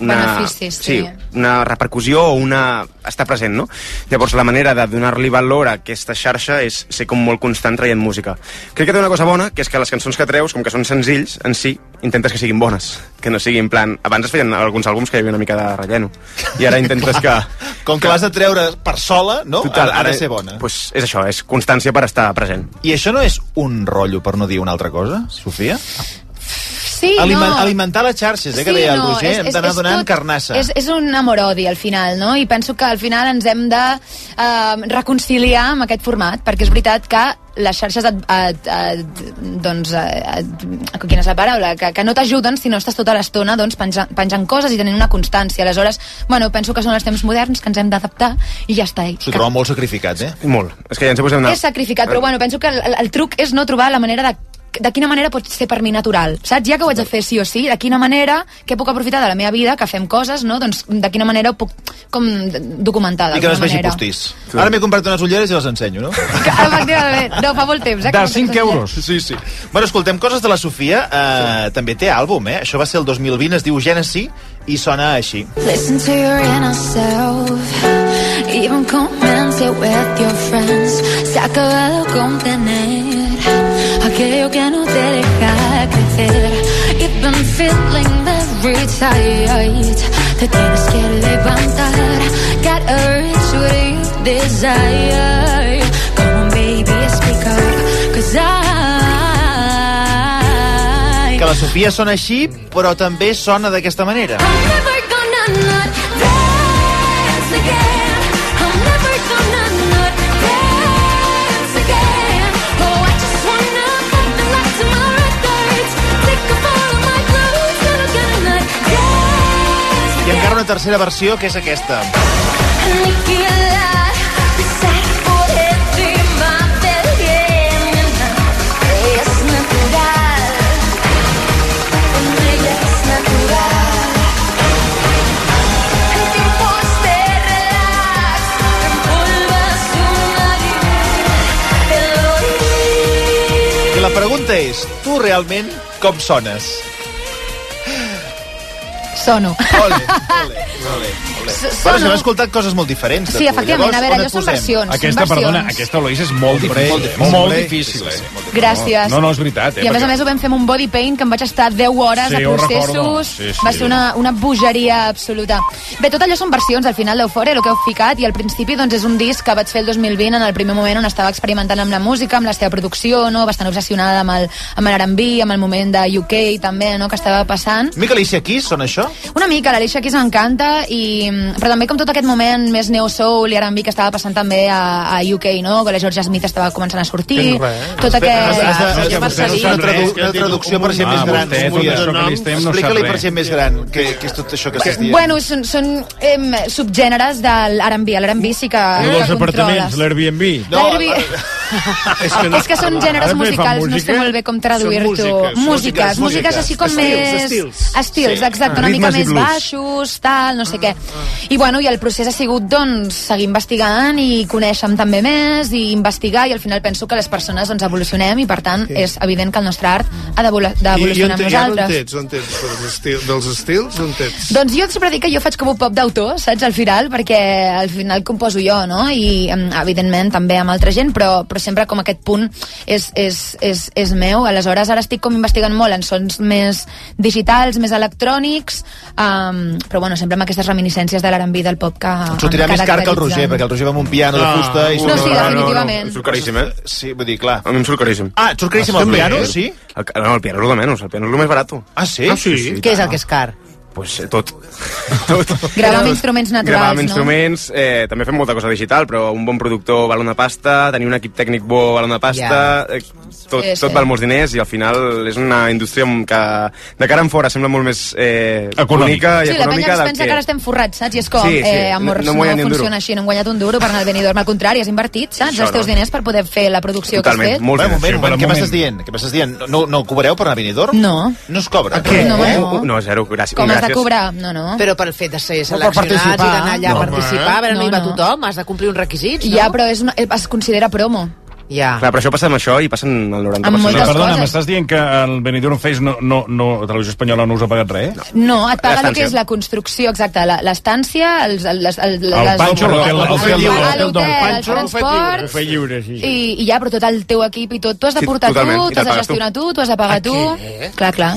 una, Beneficis, sí. una repercussió o una... estar present, no? Llavors, la manera de donar-li valor a aquesta xarxa és ser com molt constant traient música. Crec que té una cosa bona, que és que les cançons que treus, com que són senzills en si, intentes que siguin bones, que no siguin en plan... Abans es feien alguns àlbums que hi havia una mica de relleno, i ara intentes [laughs] que... Com que l'has de treure per sola, no? Total, ha, ha de ser bona. Pues és això, és constància per estar present. I això no és un rotllo, per no dir una altra cosa, Sofia? Sí, Aliment, no. alimentar les xarxes, eh, que deia el Roger, hem d'anar donant carnassa. És, és un amor-odi, al final, no? I penso que al final ens hem de eh, reconciliar amb aquest format, perquè és veritat que les xarxes et, et, et, doncs, et, quina és la paraula? Que, que no t'ajuden si no estàs tota l'estona doncs, penjant, penjant coses i tenint una constància. Aleshores, bueno, penso que són els temps moderns que ens hem d'adaptar i ja està. I S'ho troba molt sacrificat, eh? Molt. És que ja ens una... és sacrificat, però bueno, penso que el, el, el truc és no trobar la manera de de quina manera pot ser per mi natural, saps? Ja que ho haig de fer sí o sí, de quina manera, que puc aprofitar de la meva vida, que fem coses, no? Doncs de quina manera ho puc com documentar I que no es d'alguna vegi manera. postís. Ara m'he comprat unes ulleres i les ensenyo, no? [laughs] Efectivament, no, fa molt temps, eh? que no tens Sí, sí. Bueno, escoltem coses de la Sofia. Eh, també té àlbum, eh? Això va ser el 2020, es diu Genesis, i sona així. Listen to your inner self. Even comente with your friends. Se ha acabado contener aquello que no te deja crecer. You've been feeling very tired. Te tienes que levantar. Got a reach what you desire. Come on, baby, speak out. Cause I. Que la Sofia sona així, però també sona d'aquesta manera. never gonna not dance again. Una tercera versió, que és aquesta. La pregunta és, tu realment com sones? Sono. Ole, ole, ole. Però s'han escoltat coses molt diferents. Sí, efectivament, Llavors, a veure, allò són versions. Aquesta, versions. perdona, aquesta, Lois, és molt difícil. Molt difícil, Molt difícil, sí, eh? sí, molt Gràcies. No, no, és veritat, eh? I a més a més ho vam fer amb un body paint que em vaig estar 10 hores Sí, a processos. Sí, sí. Va ser una, una bogeria absoluta. Bé, tot allò són versions al final d'Eufòria, el que heu ficat, i al principi doncs, és un disc que vaig fer el 2020 en el primer moment on estava experimentant amb la música, amb la seva producció, no? bastant obsessionada amb el, amb l'R&B, amb el moment de UK també, no? que estava passant. Mica Alicia Keys, són això? Una mica, l'Alicia Keys m'encanta, i, però també com tot aquest moment més neo-soul i R&B que estava passant també a, a UK, no? que la Georgia Smith estava començant a sortir, tot Has de- aquest... has de- has de- Ja una traducció per ser Ah, més gran. tot que no sap Explica-li per res. ser més gran, què, què és tot això que estàs dient. Bueno, són, són em, subgèneres de l'R&B. L'R&B sí que, que dels apartaments, controles. l'Airbnb. L'Airbnb- és és que són gèneres musicals, no sé molt bé com traduir-ho. músiques, Músiques, músiques així com Estils, més... estils. Estils, Sí. exacte, Ah. una mica més baixos, tal, no sé què. I bueno, i el procés ha sigut, doncs, seguir investigant i conèixer també més i investigar i al final penso que les persones doncs, evolucionem i per tant és evident que el nostre art ha d'evolucionar on, amb te, i on nosaltres. tets? On tets? Dels, estil, dels estils? On tets? Doncs jo sempre dic que jo faig com un pop d'autor, saps, al final, perquè al final composo jo, no? I, evidentment, també amb altra gent, però, però sempre com aquest punt és, és, és, és meu. Aleshores, ara estic com investigant molt en sons més digitals, més electrònics, um, però bueno, sempre amb aquestes reminiscències de l'R&B del pop que Ens sortirà em més car que el. Roger, perquè el Roger va amb un piano de Ah. fusta i... No, sí, definitivament. Em surt caríssim, eh? Sí, vull dir, clar. A mi em surt caríssim. Ah, et surt caríssim el piano, sí? El, no, el piano és el de menys, el piano és el més barat. Ah, sí? Ah, sí, sí. Què és el que és car? Pues eh, tot. [laughs] Gravar amb instruments Gravar naturals, amb instruments, eh, també fem molta cosa digital, però un bon productor val una pasta, tenir un equip tècnic bo val una pasta, eh, tot, Sí, sí. tot val molts diners i al final és una indústria que de cara en fora sembla molt més eh, Econòmica. i Sí, la penya econòmica pensa que... ara estem forrats, saps? I és com, Sí, sí, eh, amor, no- no, no funciona així, no hem guanyat un duro per anar al Benidorm, al contrari, has invertit, saps? Això els teus no. diners per poder fer la producció que has fet. Molt bé, moment, Sí, moment, què m'estàs dient? Què m'estàs dient? No, no cobreu per anar a Benidorm? No. No es cobra? què? No, home. Uh, no, zero, gràcies. Com has de gràcies. cobrar? No, no. Però pel fet de ser seleccionats i d'anar allà No, a participar, a veure, no, no, hi va no. tothom, has de complir uns requisits, no? Ja, però és una, es considera promo. Ja. Clar, però això passa amb això i passa en el 90%. Amb moltes Perdona, coses. m'estàs dient que el Benidorm Fest no, no, no, Televisió Espanyola no us ha pagat res? No, et paga el que és la construcció, exacte, la- l'estància, els, el, les, el, les, Pancho, l'hotel- l'hotel del- l'hotel l'hotel, el transport, lliure, sí. i, i ja, però tot el teu equip i tot, tu has de Sí, portar totalment, tu, tu has de gestionar tu, tu has de pagar tu. Clar, clar.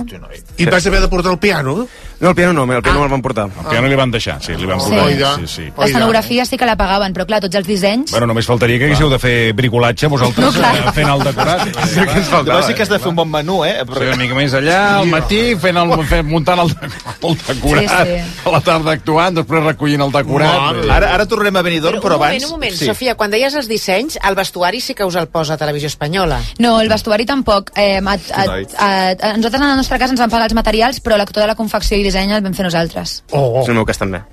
I vas haver de portar el piano? No, el piano no, el piano ah. el van portar. El piano li van deixar, sí, li van Sí. portar. Oida. Sí, sí. L'escenografia sí que la pagaven, però clar, tots els dissenys... Bueno, només faltaria que haguéssiu de fer bricolatge vosaltres No, clar. eh, fent el decorat. Sí, que ens Llavors sí que has de fer un bon menú, eh? Sí, una mica més allà, al matí, fent el, fent, muntant el, el decorat, Sí, a la tarda actuant, després recollint el decorat. Ara, ara tornarem a Benidorm, però, un moment, abans... un moment, Sofia, quan deies els dissenys, el vestuari sí que us el posa Televisió Espanyola. No, el vestuari tampoc. Eh, a, a, a, a, a, nosaltres, en la nostra casa, ens van pagar els materials, però la, tota la confecció i disseny el vam fer nosaltres. Oh. És el meu cas també.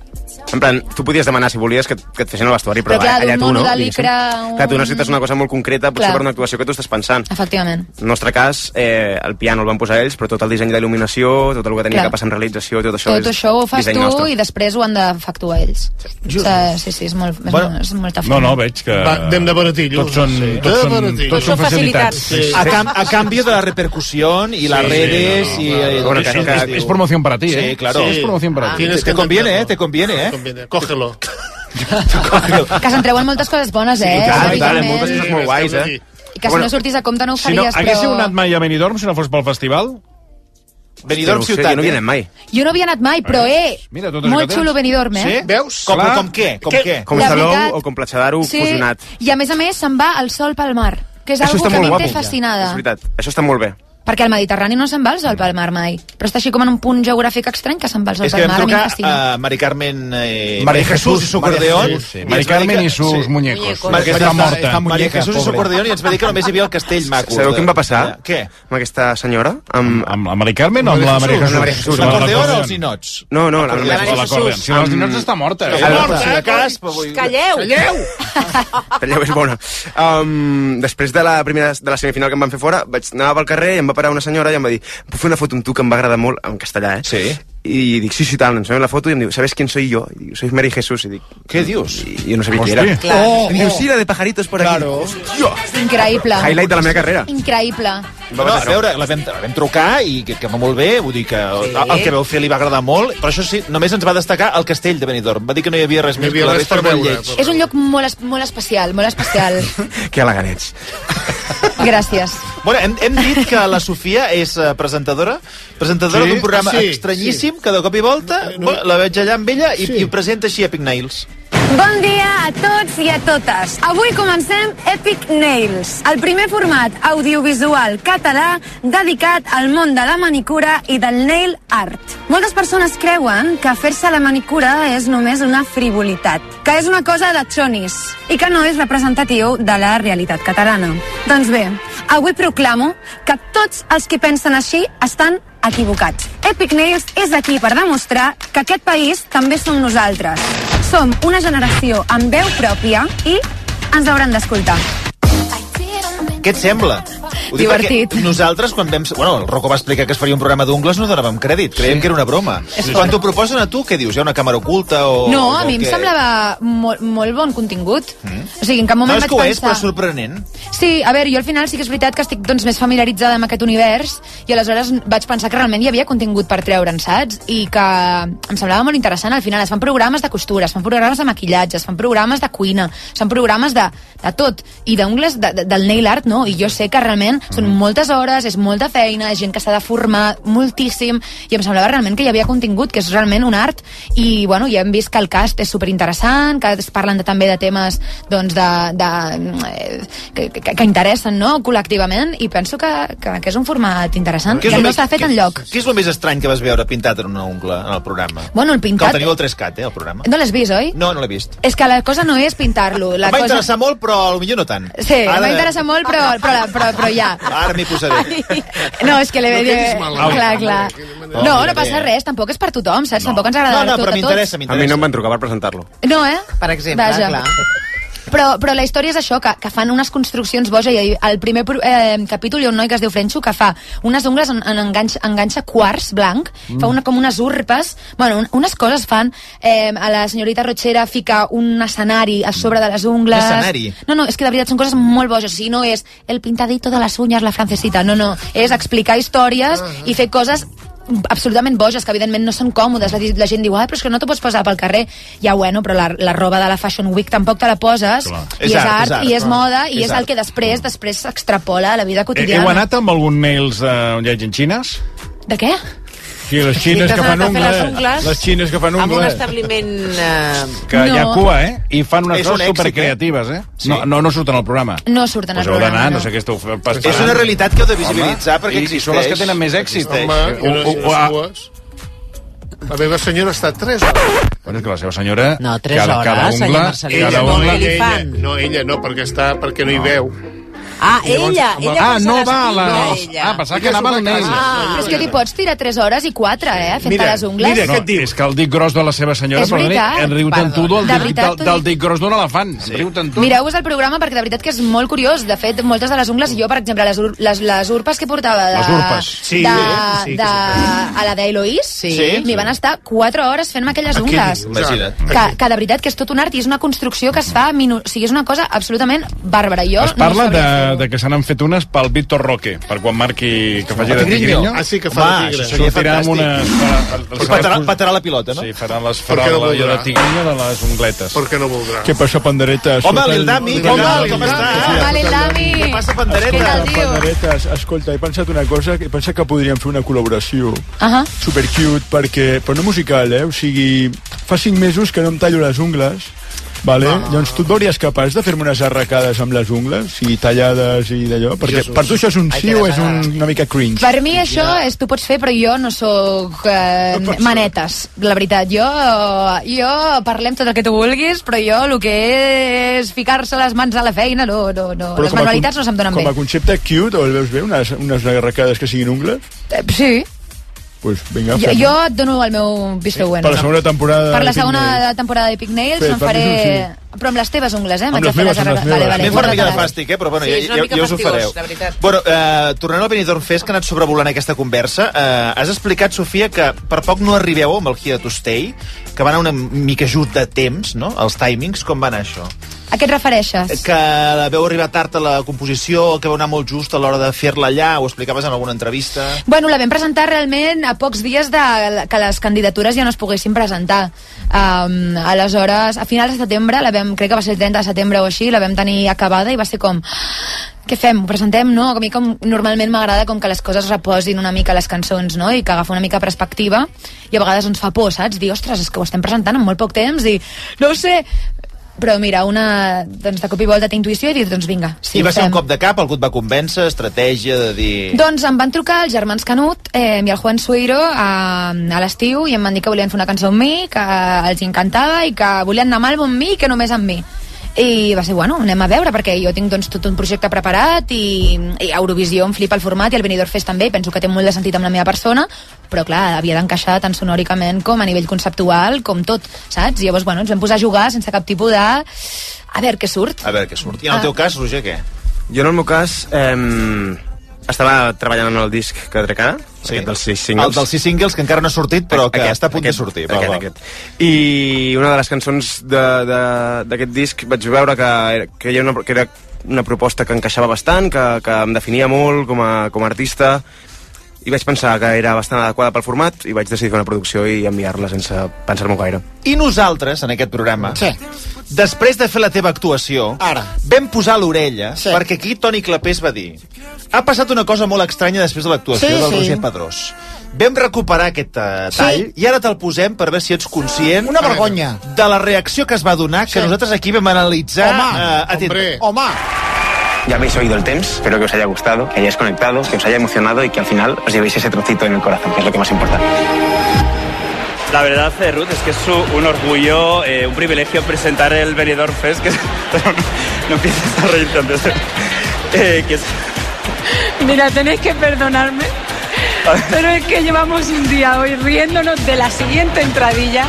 En plan, tu podies demanar si volies que, que et fessin el vestuari, però, Però clar, allà tu no. licra, un- Clar, tu necessites una cosa molt concreta, potser Clar. per una actuació que tu estàs pensant. Efectivament. En el nostre cas, eh, el piano el van posar ells, però tot el disseny d'il·luminació, tot el que tenia Clar. que passar en realització, tot això Tot és això ho fas tu nostre. i després ho han d'efectuar ells. Sí, sí, sí, és, molt, és, Bueno, molt, és molta No, feina. no, veig que... Va, anem de baratillos. Tots són, Sí. tots són, baratillos. tots són facilitats. Sí. A, cam, a cambio de la repercusión y las Sí, redes sí, no, no, y- Bueno, que- que- y- es promoción para ti, ¿eh? Sí, claro. Sí, es promoción para ti. Tienes- te conviene, ¿eh? Te conviene, ¿eh? Conviene. [laughs] Cógelo. Que se'n treuen moltes coses bones, eh? I tant, i tant, moltes coses molt guais, eh? I que si no sortís a compte no ho Si no, faries, haguéssiu però... anat mai a Benidorm si no fos pel festival? Benidorm Hòstia, ciutat, jo no hi he eh? anat mai. Jo no havia anat mai, però eh, Mira, tot això molt que xulo Benidorm, eh? Sí? Veus? Com, Clar. com què? Com Què? què? Com Salou veritat- o com Platja d'Aro fusionat. I a més a més se'n va el sol pel mar, que és algo està que a mi em té fascinada. És veritat, això està molt bé. Perquè al Mediterrani no se'n va el sol pel mar mai. Però està així com en un punt geogràfic estrany que se'n va el sol És que pel vam mar. a mi em trucar a Mari Carmen eh, Mari Mari Jesús i su Mari i Mari Carmen que- i sus muñecos. Mari, Està morta. Mari muñeca, Jesús i su pobre. acordeón i ens va dir que només hi havia el castell maco. Sabeu què em va passar? Què? Amb aquesta senyora? Amb, amb la Mari Carmen o amb la Maria Jesús? Amb la Maria Jesús. L'acordeón o els ninots? No, no, la, L'acordeón. Jesús. Si les ninots està morta. Està Eh? morta, si de cas, Calleu! Calleu! [laughs] Talleu és bona. Um, després de la primera de la semifinal que em van fer fora, vaig anar pel carrer i em va parar una senyora i em va dir puc fer una foto amb tu que em va agradar molt, en castellà, eh? Sí. I dic, sí, sí, tal, ens fem la foto i em diu, ¿sabes quién soy yo? I diu, soy Mary Jesús. I dic, Què dius? I jo no sabia qui era. Clar. Oh, I diu, sí, la de pajaritos por aquí. Claro. Increïble. Highlight de la meva carrera. Increïble. No, a veure, la vam, la vam trucar i que, que va molt bé, vull dir que el, el que vau fer li va agradar molt, però això sí, només ens va destacar el castell de Benidorm. Va dir que no hi havia res No més, havia que la res resta molt veure, lleig. És un lloc molt, molt especial, molt especial. [laughs] Que elegants. [laughs] Gràcies. Bueno, hem, hem dit que la Sofia és uh, presentadora, presentadora Sí? d'un programa sí, estranyíssim, que de cop i volta bueno, la veig allà amb ella i, i presenta així Epic Nails. Bon dia a tots i a totes. Avui comencem Epic Nails, el primer format audiovisual català dedicat al món de la manicura i del nail art. Moltes persones creuen que fer-se la manicura és només una frivolitat, que és una cosa de xonis i que no és representatiu de la realitat catalana. Doncs bé, avui proclamo que tots els que pensen així estan equivocats. Epic Nails és aquí per demostrar que aquest país també som nosaltres. Som una generació amb veu pròpia i ens hauran d'escoltar. Què et sembla? Ho Divertit. Nosaltres, quan vam... Bueno, el Rocco va explicar que es faria un programa d'ungles, no donàvem crèdit. Creiem que era una broma. És Quan t'ho proposen a tu, què dius? Hi ha una càmera oculta o... No, o a mi em què? semblava molt, molt bon contingut. Mm. O sigui, en cap No, moment és vaig que ho és, però sorprenent. Sí, a veure, jo al final sí que és veritat que estic doncs, més familiaritzada amb aquest univers i aleshores vaig pensar que realment hi havia contingut per treure'n, saps? I que em semblava molt interessant. Al final es fan programes de costura, es fan programes de maquillatge, es fan programes de cuina, es fan programes de, de tot. I d'ungles, de, de, del nail art, no. I jo sé que realment són moltes hores, és molta feina, gent que s'ha de formar moltíssim, i em semblava realment que hi havia contingut, que és realment un art. I, bueno, ja hem vist que el cast és superinteressant, que es parlen de, també de temes doncs, de, de, eh, que, que, que interessen no? col·lectivament, i penso que, que, que és un format interessant, que no s'ha fet què- enlloc. Què és el més estrany que vas veure pintat en una ungla en el programa? Bueno, el Que pintat... el teniu al 3CAT, eh, el programa. No l'has vist, oi? No, no l'he vist. És que la cosa no és pintar-lo. La Em va cosa... interessar molt, però potser no tant. Sí, em va interessar molt, però, però, però, però ja. Ara m'hi posaré. No, és que l'he No no quedis malalt. Clar, clar. No, No, mira, no passa res, tampoc és per tothom, saps? Tampoc ens agrada No, no, tot però a tots. A mi no em van trucar per presentar-lo. No, eh? Per exemple, Vaja. clar. Però, però la història és això, que, que fan unes construccions boja i al primer eh, capítol hi ha un noi que es diu Frenxo que fa unes ungles en, en enganxa, enganxa quars blanc, mm. fa una, com unes urpes bueno, un, unes coses fan eh, a la senyorita Rochera fica un escenari a sobre de les ungles Un escenari? no, no, és que de veritat són coses molt boges o sigui, no és el pintadito de les uñas la francesita no, no, és explicar històries i fer coses absolutament boges, que evidentment no són còmodes. La, la gent diu, ah, però és que no t'ho pots posar pel carrer. Ja, bueno, però la, la roba de la Fashion Week tampoc te la poses. Clar. I és, art, i és moda, i És és, el art. que després després s'extrapola a la vida quotidiana. Heu anat amb algun nails eh, on hi hagi xines? De què? Sí, les Sí, xines que fan fer les ungles. ungles Les xines que fan Amb un ungles. establiment... Eh... Que hi ha No. cua, eh? I fan unes coses èxit, supercreatives, eh? Sí. No, no, no surten al programa. No surten Pues al programa, d'anar, no. no sé què esteu fent. pas- És una realitat que heu de visibilitzar perquè i, I existeix. són les que tenen més èxit. Existeix. Home, que no O- o- siguin o- cues. La meva senyora estat 3 hores. Bueno, és que la seva senyora... No, tres cada, cada hores, senyor ungla, Marcelí. cada Ella no, ungla... què li ella, no, ella no, perquè, està, perquè no hi veu. Ah, llavors, ella, ella el- Ah, no va a la... Ah, pensava que anava al nail. Ah, però és que t'hi pots tirar 3 hores i 4, eh, fent Mira, les ungles. mira, No, què és que el dic gros de la seva senyora, És veritat. en riu tant tu del, De dic, veritat, del, del dic. gros d'un elefant. Sí. En riu tant tu. Mireu-vos el programa perquè de veritat que és molt curiós. De fet, moltes de les ungles, jo, per exemple, les, ur les, les urpes que portava de, Les urpes. Sí, de? Sí, de, sí. a la d'Eloís, Sí. m'hi van estar 4 hores fent-me aquelles ungles. Que, que de veritat que és tot un art i és una construcció que es fa... Minu... O sigui, és una cosa absolutament bàrbara. Jo Es parla no de. De que se n'han fet unes pel Víctor Roque, per quan marqui que faci de tigrinho. Ah, sí, que fa Home, de tigre. això seria Sortirà amb unes... Patarà, patarà la pilota, no? Sí, faran les què no allò de voldrà? tigrinho de les ungletes. Per què no voldrà? Què passa, panderetes? Home, l'Ildami, Com Dami. estàs? Home, Lil Dami. Què passa, pandereta? Panderetes, escolta, he pensat una cosa, he pensat que podríem fer una col·laboració Ahà. super cute, perquè, però no musical, eh? O sigui, fa cinc mesos que no em tallo les ungles Vale? Llavors tu et veuries capaç de fer-me unes arracades amb les ungles i tallades i d'allò? Perquè Jesús. per tu això és un sí o és un, una mica cringe? Per mi això és, tu pots fer, però jo no sóc eh, manetes, la veritat. Jo, jo parlem tot el que tu vulguis, però jo el que és ficar-se les mans a la feina, no, no, no. Però les com manualitats con- no se'm donen Com bé. a concepte cute, o el veus bé? Unes, unes arracades que siguin ungles? Eh, sí, Pues vinga, jo, jo et dono el meu vistó bueno. Per la segona temporada... Per la de Pink segona Nails. temporada d'Epic Nails Fet, em per mi faré... és un Però amb les teves ungles, eh? Amb les de meves, amb les meves. Vale, vale, fa una mica de fàstic, eh? però bueno, Sí, ja, és ja, us ho fareu. Bueno, eh, tornant al Benidorm Fest, que ha anat sobrevolant aquesta conversa, eh, has explicat, Sofia, que per poc no arribeu amb el Here to Stay, que va anar una mica just de temps, no?, els timings, com va anar això? A què et refereixes? Que veu arribar tard a la composició, que vau anar molt just a l'hora de fer-la allà, ho explicaves en alguna entrevista... Bueno, la vam presentar realment a pocs dies de que les candidatures ja no es poguessin presentar. Um, aleshores, a finals de setembre, la vam, crec que va ser el 30 de setembre o així, la vam tenir acabada i va ser com què fem? Ho presentem? No, a mi com normalment m'agrada com que les coses reposin una mica les cançons, no? I que agafa una mica perspectiva i a vegades ens fa por, saps? Dir, ostres, és que ho estem presentant en molt poc temps i no sé, però mira, una, doncs de cop i volta té intuïció i dir, doncs vinga, sí, I va ser un cop de cap, algú et va convèncer, estratègia de dir... Doncs em van trucar els germans Canut eh, i el Juan Suiro a, a l'estiu i em van dir que volien fer una cançó amb mi, que els encantava i que volien anar amb mi i que només amb mi. I va ser, bueno, anem a veure, perquè jo tinc doncs, tot un projecte preparat i, i Eurovisió em flipa el format i el Benidorm Fest també, i penso que té molt de sentit amb la meva persona, però clar, havia d'encaixar tant sonòricament com a nivell conceptual, com tot, saps? I llavors, bueno, ens vam posar a jugar sense cap tipus de... A veure què surt. A veure què surt. I en el Ah. teu cas, Roger, què? Jo, en el meu cas, eh, estava treballant en el disc que trec ara, sí. aquest dels sis singles. El dels sis singles, que encara no ha sortit, però que Aquest, està a punt aquest, de sortir. Aquest, Va, va. aquest. I una de les cançons d'aquest disc vaig veure que, era- que, hi ha una, que era una proposta que encaixava bastant, que, que em definia molt com a, com a artista, i vaig pensar que era bastant adequada pel format i vaig decidir fer una producció i enviar-la sense pensar-m'ho gaire. I nosaltres, en aquest programa, sí. després de fer la teva actuació, Ara. vam posar l'orella, sí. perquè aquí Toni Clapés va dir ha passat una cosa molt estranya després de l'actuació Sí, del sí. Roger Pedrós. Vam recuperar aquest uh, tall Sí. i ara te'l posem per veure si ets conscient Una vergonya. de la reacció que es va donar, que Sí. nosaltres aquí vam analitzar Home, eh, atentament. Home, Ya habéis oído el TEMS, espero que os haya gustado, que hayáis conectado, que os haya emocionado y que al final os llevéis ese trocito en el corazón, que es lo que más importa. La verdad, eh, Ruth, es que es un orgullo, eh, un privilegio presentar el Benidorm Fest, que es- [laughs] no, no empieces a reírte antes. [laughs] Eh, que es- Mira, tenéis que perdonarme, pero es que llevamos un día hoy riéndonos de la siguiente entradilla.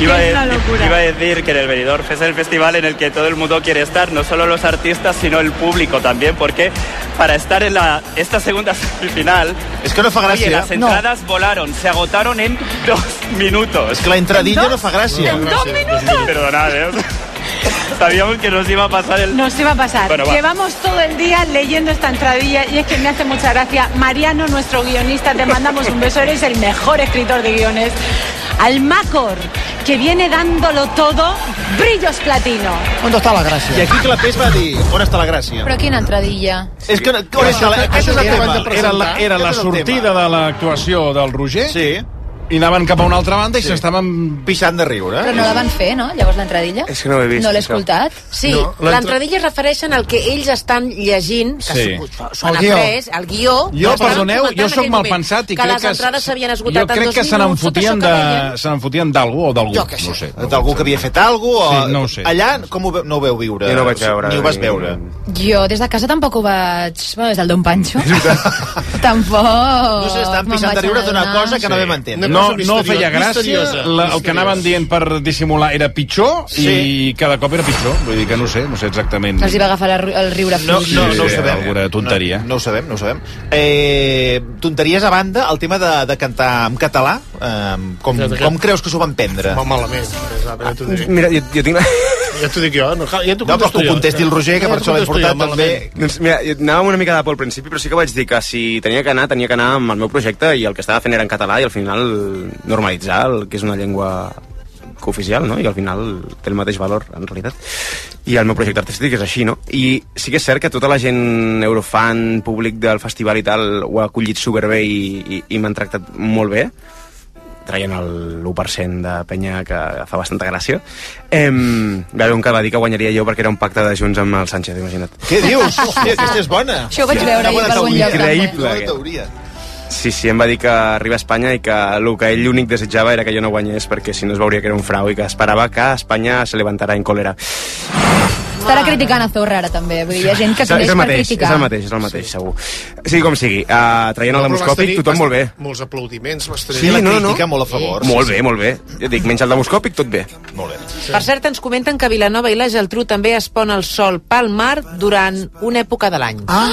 Iba, Es a, una locura. iba a decir que en el Benidorm es el festival en el que todo el mundo quiere estar, no solo los artistas, sino el público también, porque para estar en la, esta segunda [laughs] semifinal... Es que no fa gràcia. Oye, las No. entradas volaron, se agotaron en dos minutos. Es que la entradilla no fa gràcia. En dos minutos. Perdonad, ¿eh? [laughs] Sabíamos que nos iba a pasar el... Nos iba a pasar. Bueno. Llevamos todo el día leyendo esta entradilla y es que me hace mucha gracia. Mariano, nuestro guionista, te mandamos un beso. Eres el mejor escritor de guiones. Al Macor, que viene dándolo todo, brillos platino. on està la gràcia? I aquí Clapés va dir, on està la gràcia? Però quina entradilla? És que, on està la, aquest és el tema. Era la, era la sortida de l'actuació del Roger Sí. I anaven cap a una altra banda i Sí. s'estaven... Pixant de riure. Però no la van fer, no? Llavors l'entradilla? És que no ho he vist, No l'he escoltat? Sí, No, no, l'entra- l'entradilla es refereixen al que ells estan llegint, que Sí. s'ho- s'ho han El guió. après, el guió... Jo, que perdoneu, jo sóc mal pensat i que crec les que... entrades s'havien jo esgotat en crec dos que se minuts, tot n'enfotien això de, que deien. se n'enfotien d'algú o d'algú. Jo què sé. No sé. D'algú que havia fet alguna cosa? Sí, no ho sé. Allà, com ho, veu- no ho veu viure? Jo no ho vaig veure. Ni ho vas veure. Jo des de casa tampoc ho vaig... Bueno, des del Don Pancho. [laughs] tampoc... No sé, estaven me'n pixant de riure d'una cosa que no vam entendre. No, no feia gràcia, la, el que anaven dient per dissimular era pitjor Sí. i cada cop era pitjor. Vull dir que no sé, no sé exactament. Els hi va agafar el riure No, no, Sí, no ho sabem. alguna tonteria. No, no ho sabem, no ho sabem. Eh, tonteries a banda, el tema de, de cantar en català, eh, com, com creus que s'ho van prendre? Va malament. Dic. Mira, jo, jo tinc... la- [laughs] Ja t'ho dic jo. No, ja t'ho No, però que ho contesti el Roger, que Ja per això l'he jo, portat també. Doncs mira, amb una mica de por al principi, però sí que vaig dir que si tenia que anar, tenia que anar amb el meu projecte i el que estava fent era en català i al final normalitzar el que és una llengua cooficial, no? I al final té el mateix valor, en realitat. I el meu projecte artístic és així, no? I sí que és cert que tota la gent eurofan, públic del festival i tal, ho ha acollit superbé i, i, i m'han tractat molt bé. Traient el 1% de penya que fa bastanta gràcia. Eh, va haver un que va dir que guanyaria jo perquè era un pacte de Junts amb el Sánchez, imagina't. Què dius? Hòstia, aquesta és bona. Això ho vaig veure ahir per algun lloc. Increïble. Teoria. Sí, sí, em va dir que arriba a Espanya i que el que ell l'únic desitjava era que jo no guanyés perquè si no es veuria que era un frau i que esperava que Espanya se levantara en còlera. Estarà criticant a Zorra ara també. Vull dir, hi ha gent que creix és el per mateix, és criticar. el mateix, és el mateix, segur. Sigui com sigui, uh, traient el demoscòpic, tenir- tothom molt bé. Molts aplaudiments, vas tenir... Sí, la crítica molt a favor. Molt Sí, bé, molt bé. Jo dic, menys el demoscòpic, tot bé. Molt bé. Per cert, ens comenten que Vilanova i la Geltrú també es pon el sol pel mar durant una època de l'any. Ah,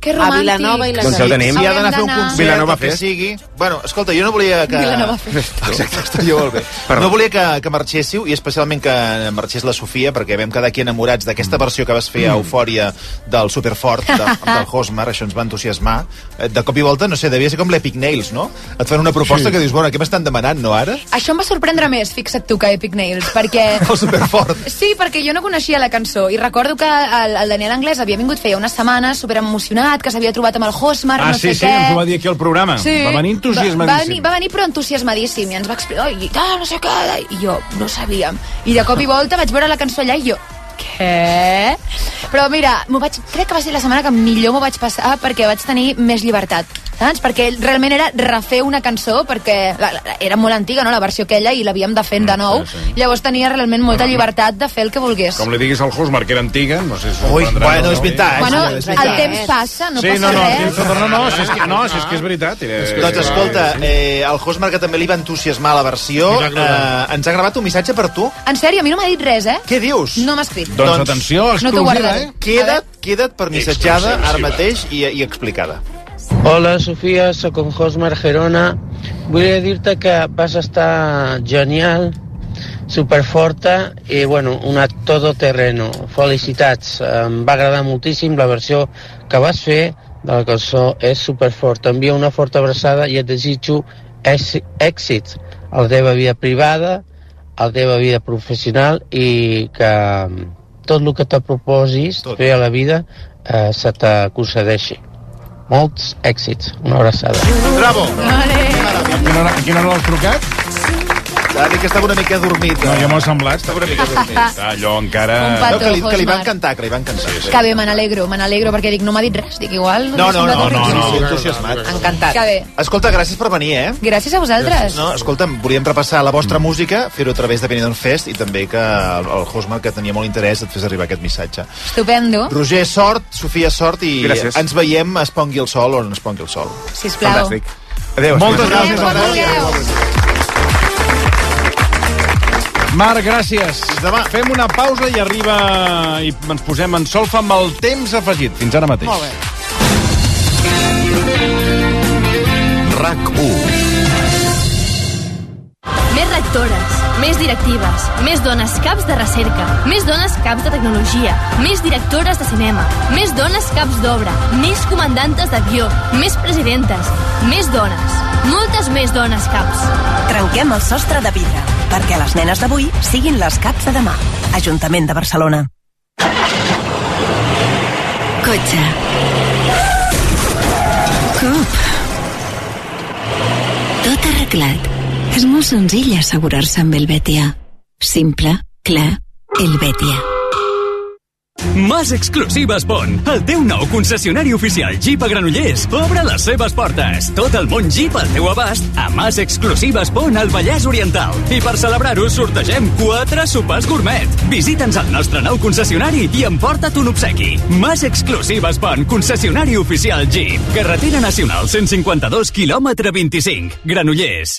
que A romàntic. Vilanova i la Doncs ja ho tenim. Si ha d'anar a fer un concert, Vilanova el que Fest. sigui... Bueno, escolta, jo no volia que... Vilanova [laughs] Fest. Exacte, estaria molt bé. Perdó. No volia que, que marxéssiu, i especialment que marxés la Sofia, perquè vam quedar aquí enamorats d'aquesta versió que vas fer a Eufòria del Superfort, de, [laughs] del Hosmar, això ens va entusiasmar. Eh, De cop i volta, no sé, devia ser com l'Epic Nails, no? Et fan una proposta Sí. que dius, bueno, què m'estan demanant, no, ara? Això em va sorprendre més, fixa't tu, que Epic Nails, perquè... [laughs] El Superfort. Sí, perquè jo no coneixia la cançó i recordo que el, el Daniel Anglès havia vingut feia unes setmanes super emocionat, que s'havia trobat amb el Hosmar, Ah, no sí, sé sí, què. ens ho va dir aquí al programa. Sí. Va venir Va, va, venir, entusiasmadíssim. va venir però entusiasmadíssim i ens va explicar, i tal, no sé què, i jo no sabíem. I de cop i volta vaig veure la cançó allà i jo, què? Però mira, vaig, crec que va ser la setmana que millor m'ho vaig passar perquè vaig tenir més llibertat. Saps? Perquè realment era refer una cançó perquè la, la, era molt antiga, no?, la versió aquella, i l'havíem de fer de nou. sí, sí. Llavors tenia realment molta llibertat de fer el que volgués. Com li diguis al Hosmar, que era antiga, no sé si... Ui, bueno, no? és veritat. Bueno, és el temps passa, no sí, passa no, no, res. no, no, no, si és que, no, si és que és veritat. Era, Doncs escolta, eh, el Hosmar que també li va entusiasmar la versió, eh, ens ha gravat un missatge per tu. En sèrio, a mi no m'ha dit res, eh? Què dius? No m'ha escrit. Doncs, Doncs- atenció, No exclusiva, guardaré. eh? Queda't, queda't per missatjada ara mateix i, i explicada. Hola, Sofia, sóc en Hosmar Gerona. Volia dir-te que vas estar genial, superforta i, bueno, una todoterreno. Felicitats, em va agradar moltíssim la versió que vas fer de la cançó és superforta. Envia una forta abraçada i et desitjo èxi- èxits a la teva vida privada, a la teva vida professional i que tot el que te proposis Tot. fer a la vida eh, se t'aconsegueixi. Molts èxits. Una abraçada. Bravo! A quina hora, a quina hora l'has trucat? Ha dit que estava una mica adormit. No, jo m'ho ha semblat. Estava una mica adormit. [laughs] Allò encara... Un No, petó, que, li, que li van Hosmar. cantar, que li van cantar. Sí, Que bé, me n'alegro, me n'alegro, perquè dic, no m'ha dit res. Dic, igual... No, no, no, no, horrible. no, sí, entusiasmat. Encantat. Que bé. Escolta, gràcies per venir, eh? Gràcies a vosaltres. No, escolta'm, volíem repassar la vostra música, fer-ho a través de Benidorm Fest i també que el, el Hosmar, que tenia molt interès, et fes arribar aquest missatge. Estupendo. Roger, sort, Sofia, sort i Gràcies. ens veiem es pongui el sol on es pongui el sol. Sisplau. Fantàstic. Adéu. Moltes gràcies, vulgueu. Marc, gràcies. demà. Fem una pausa i arriba... i ens posem en solfa amb el temps afegit. Fins ara mateix. Molt bé. RAC 1. Més rectores, més directives, més dones caps de recerca, més dones caps de tecnologia, més directores de cinema, més dones caps d'obra, més comandantes d'avió, més presidentes, més dones, moltes més dones caps. Trenquem el sostre de vidre, perquè les nenes d'avui siguin les caps de demà. Ajuntament de Barcelona. Cotxe. Cop. Tot arreglat. És molt senzill assegurar-se amb el Betia. Simple, clar, el Betia. Mas Exclusives Bon, el teu nou concessionari oficial Jeep a Granollers, obre les seves portes. Tot el món Jeep al teu abast a Mas Exclusives Bon al Vallès Oriental. I per celebrar-ho sortegem quatre sopars gourmet. Visita'ns al nostre nou concessionari i emporta't un obsequi. Mas Exclusives Bon, concessionari oficial Jeep. Carretera Nacional 152, quilòmetre 25, Granollers.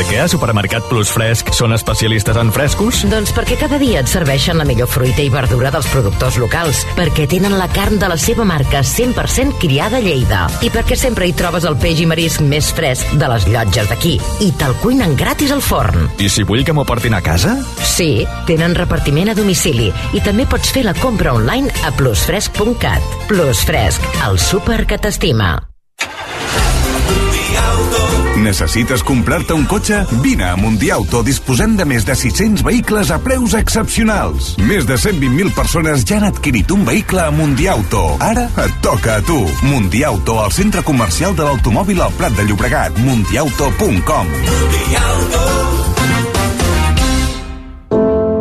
Per què a Supermercat Plus Fresc són especialistes en frescos? Doncs perquè cada dia et serveixen la millor fruita i verdura dels productors locals, perquè tenen la carn de la seva marca 100% criada a Lleida i perquè sempre hi trobes el peix i marisc més fresc de les llotges d'aquí i te'l cuinen gratis al forn. I si vull que m'ho portin a casa? Sí, tenen repartiment a domicili i també pots fer la compra online a plusfresc.cat. Plus Fresc, el súper que t'estima. Necessites comprar-te un cotxe? Vine a Mundiauto, disposem de més de 600 vehicles a preus excepcionals. Més de 120.000 persones ja han adquirit un vehicle a Mundiauto. Ara et toca a tu. Mundiauto, al centre comercial de l'automòbil al Prat de Llobregat. Mundiauto.com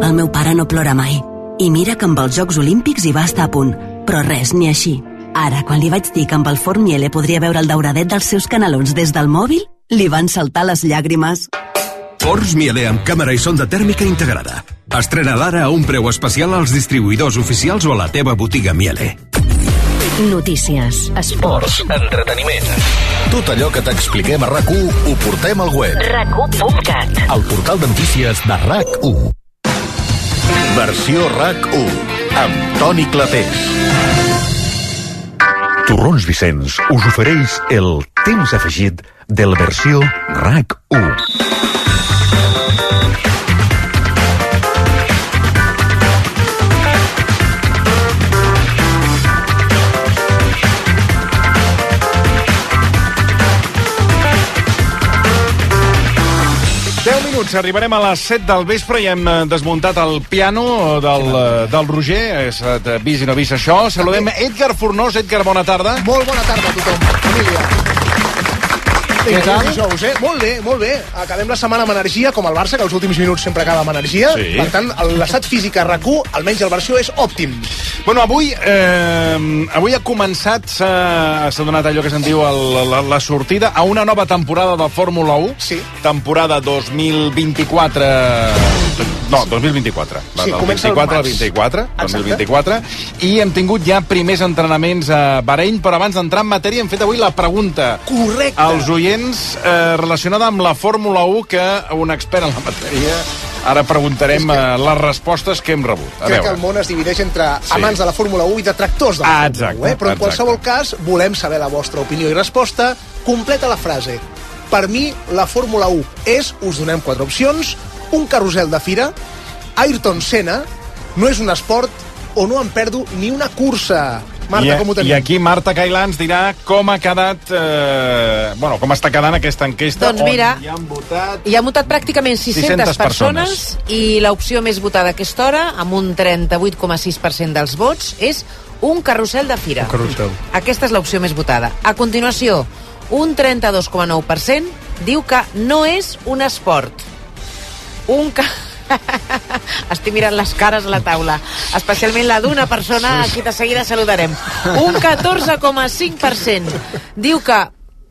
El meu pare no plora mai. I mira que amb els Jocs Olímpics hi va estar a punt. Però res, ni així. Ara, quan li vaig dir que amb el forn Miele podria veure el dauradet dels seus canalons des del mòbil, li van saltar les llàgrimes. Forns Miele amb càmera i sonda tèrmica integrada. Estrena d'ara a un preu especial als distribuïdors oficials o a la teva botiga Miele. Notícies, esports, entreteniment. Tot allò que t'expliquem a rac ho portem al web. rac1.cat. El portal de notícies de RAC1. Versió RAC1 amb Toni Clapés. Torrons Vicenç us ofereix el temps afegit del versió RAC1. Deu minuts, arribarem a les 7 del vespre i hem eh, desmuntat el piano del, eh, del Roger. Eh, vist i no vist això. Saludem Edgar Fornós. Edgar, bona tarda. Molt bona tarda a tothom, família. Què tal? dijous, eh? Molt bé, molt bé. Acabem la setmana amb energia, com el Barça, que els últims minuts sempre acaba amb energia. Sí. Per tant, l'estat físic a rac almenys el versió, és òptim. Bueno, avui, eh, avui ha començat, s'ha donat allò que se'n diu el, la, la sortida a una nova temporada de Fórmula 1. Sí. Temporada 2024... No, 2024. Va, Sí, del comença el 24 al març. 24, Exacte. 2024. I hem tingut ja primers entrenaments a Bahrein, però abans d'entrar en matèria hem fet avui la pregunta Correcte. als oients eh, relacionada amb la Fórmula 1 que un expert en la matèria ara preguntarem que- eh, les respostes que hem rebut. A Crec que veure. el món es divideix entre Sí. amants de la Fórmula 1 i detractors de la Ah, Fórmula exacte, 1. Eh? Però en exacte. qualsevol cas, volem saber la vostra opinió i resposta. Completa la frase. Per mi, la Fórmula 1 és, us donem quatre opcions, un carrusel de fira, Ayrton Senna, no és un esport o no em perdo ni una cursa. Marta, I, com ho tenim? I aquí Marta Cailà ens dirà com ha quedat... Eh, bueno, com està quedant aquesta enquesta. Doncs mira, on hi han votat... hi ha votat pràcticament 600, 600 persones, persones. i l'opció més votada a aquesta hora, amb un 38,6% dels vots, és un carrusel de fira. Un carrusel. Aquesta és l'opció més votada. A continuació, un 32,9% diu que no és un esport. Un ca... [laughs] Estic mirant les cares a la taula, especialment la d'una persona a qui de seguida saludarem. Un 14,5% diu que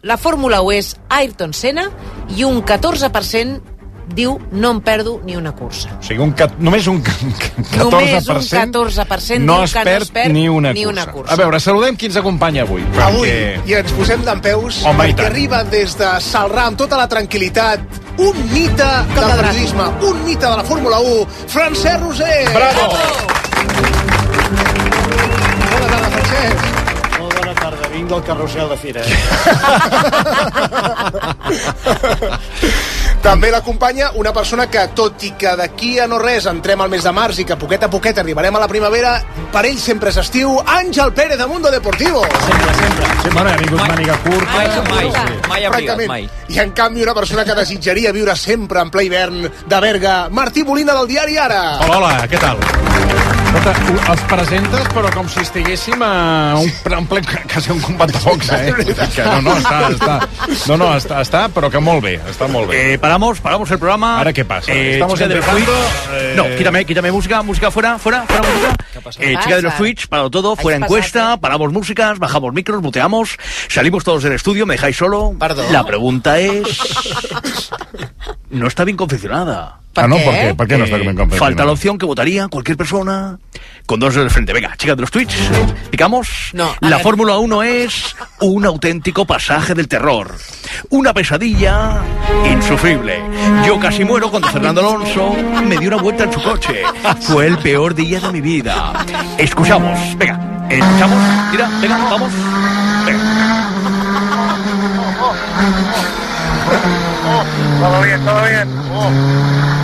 la Fórmula 1 és Ayrton Senna i un 14% diu no em perdo ni una cursa. O sigui, un, només un ca- 14%, Només un 14% no es que no perd, es perd ni, una, ni cursa. una cursa. A veure, saludem qui ens acompanya avui. Avui, perquè- i ens posem d'en peus, Home, i perquè arriba des de Salrà amb tota la tranquil·litat un mite del periodisme, un mite de la Fórmula 1, Francesc Roser! Bravo! Bona tarda, Francesc. Molt bona tarda, vinc del carrusel de fira. [laughs] [laughs] També l'acompanya una persona que, tot i que d'aquí a no res entrem al mes de març i que poquet a poquet arribarem a la primavera, per ell sempre és estiu, Àngel Pérez de Mundo Deportivo. Sempre, sempre. Sí, bueno, ha vingut màniga curta. Mai, mai, mai Francament. I en canvi una persona que desitjaria viure sempre en ple hivern de Berga, Martí Molina del diari Ara. Hola, hola, què tal? Escolta, els presentes, però com si estiguéssim a un, en ple, quasi un combat de boxa, eh? Que no, no, està, està, no, no, està, està, però que molt bé, està molt bé. Eh, paramos, paramos el programa. Ahora, ¿qué pasa? Eh, Estamos chica de los eh, No, quítame, quítame música, música fuera, fuera, fuera música. Eh, chica de los tweets, para todo, ¿Habéis fuera pasado? encuesta, paramos músicas, bajamos micros, muteamos, salimos todos del estudio, me dejáis solo. Perdó. La pregunta es... No está bien confeccionada. Ah, no? ¿Por qué? ¿Por qué no está bien comprendido? Falta la opción que votaría cualquier persona con dos del frente. Venga, chicas de los tweets, picamos. No, la ver. Fórmula 1 es un auténtico pasaje del terror. Una pesadilla insufrible. Yo casi muero cuando Fernando Alonso me dio una vuelta en su coche. Fue el peor día de mi vida. Escuchamos, venga, escuchamos. Tira, venga, vamos. Venga. Todo bien, todo bien.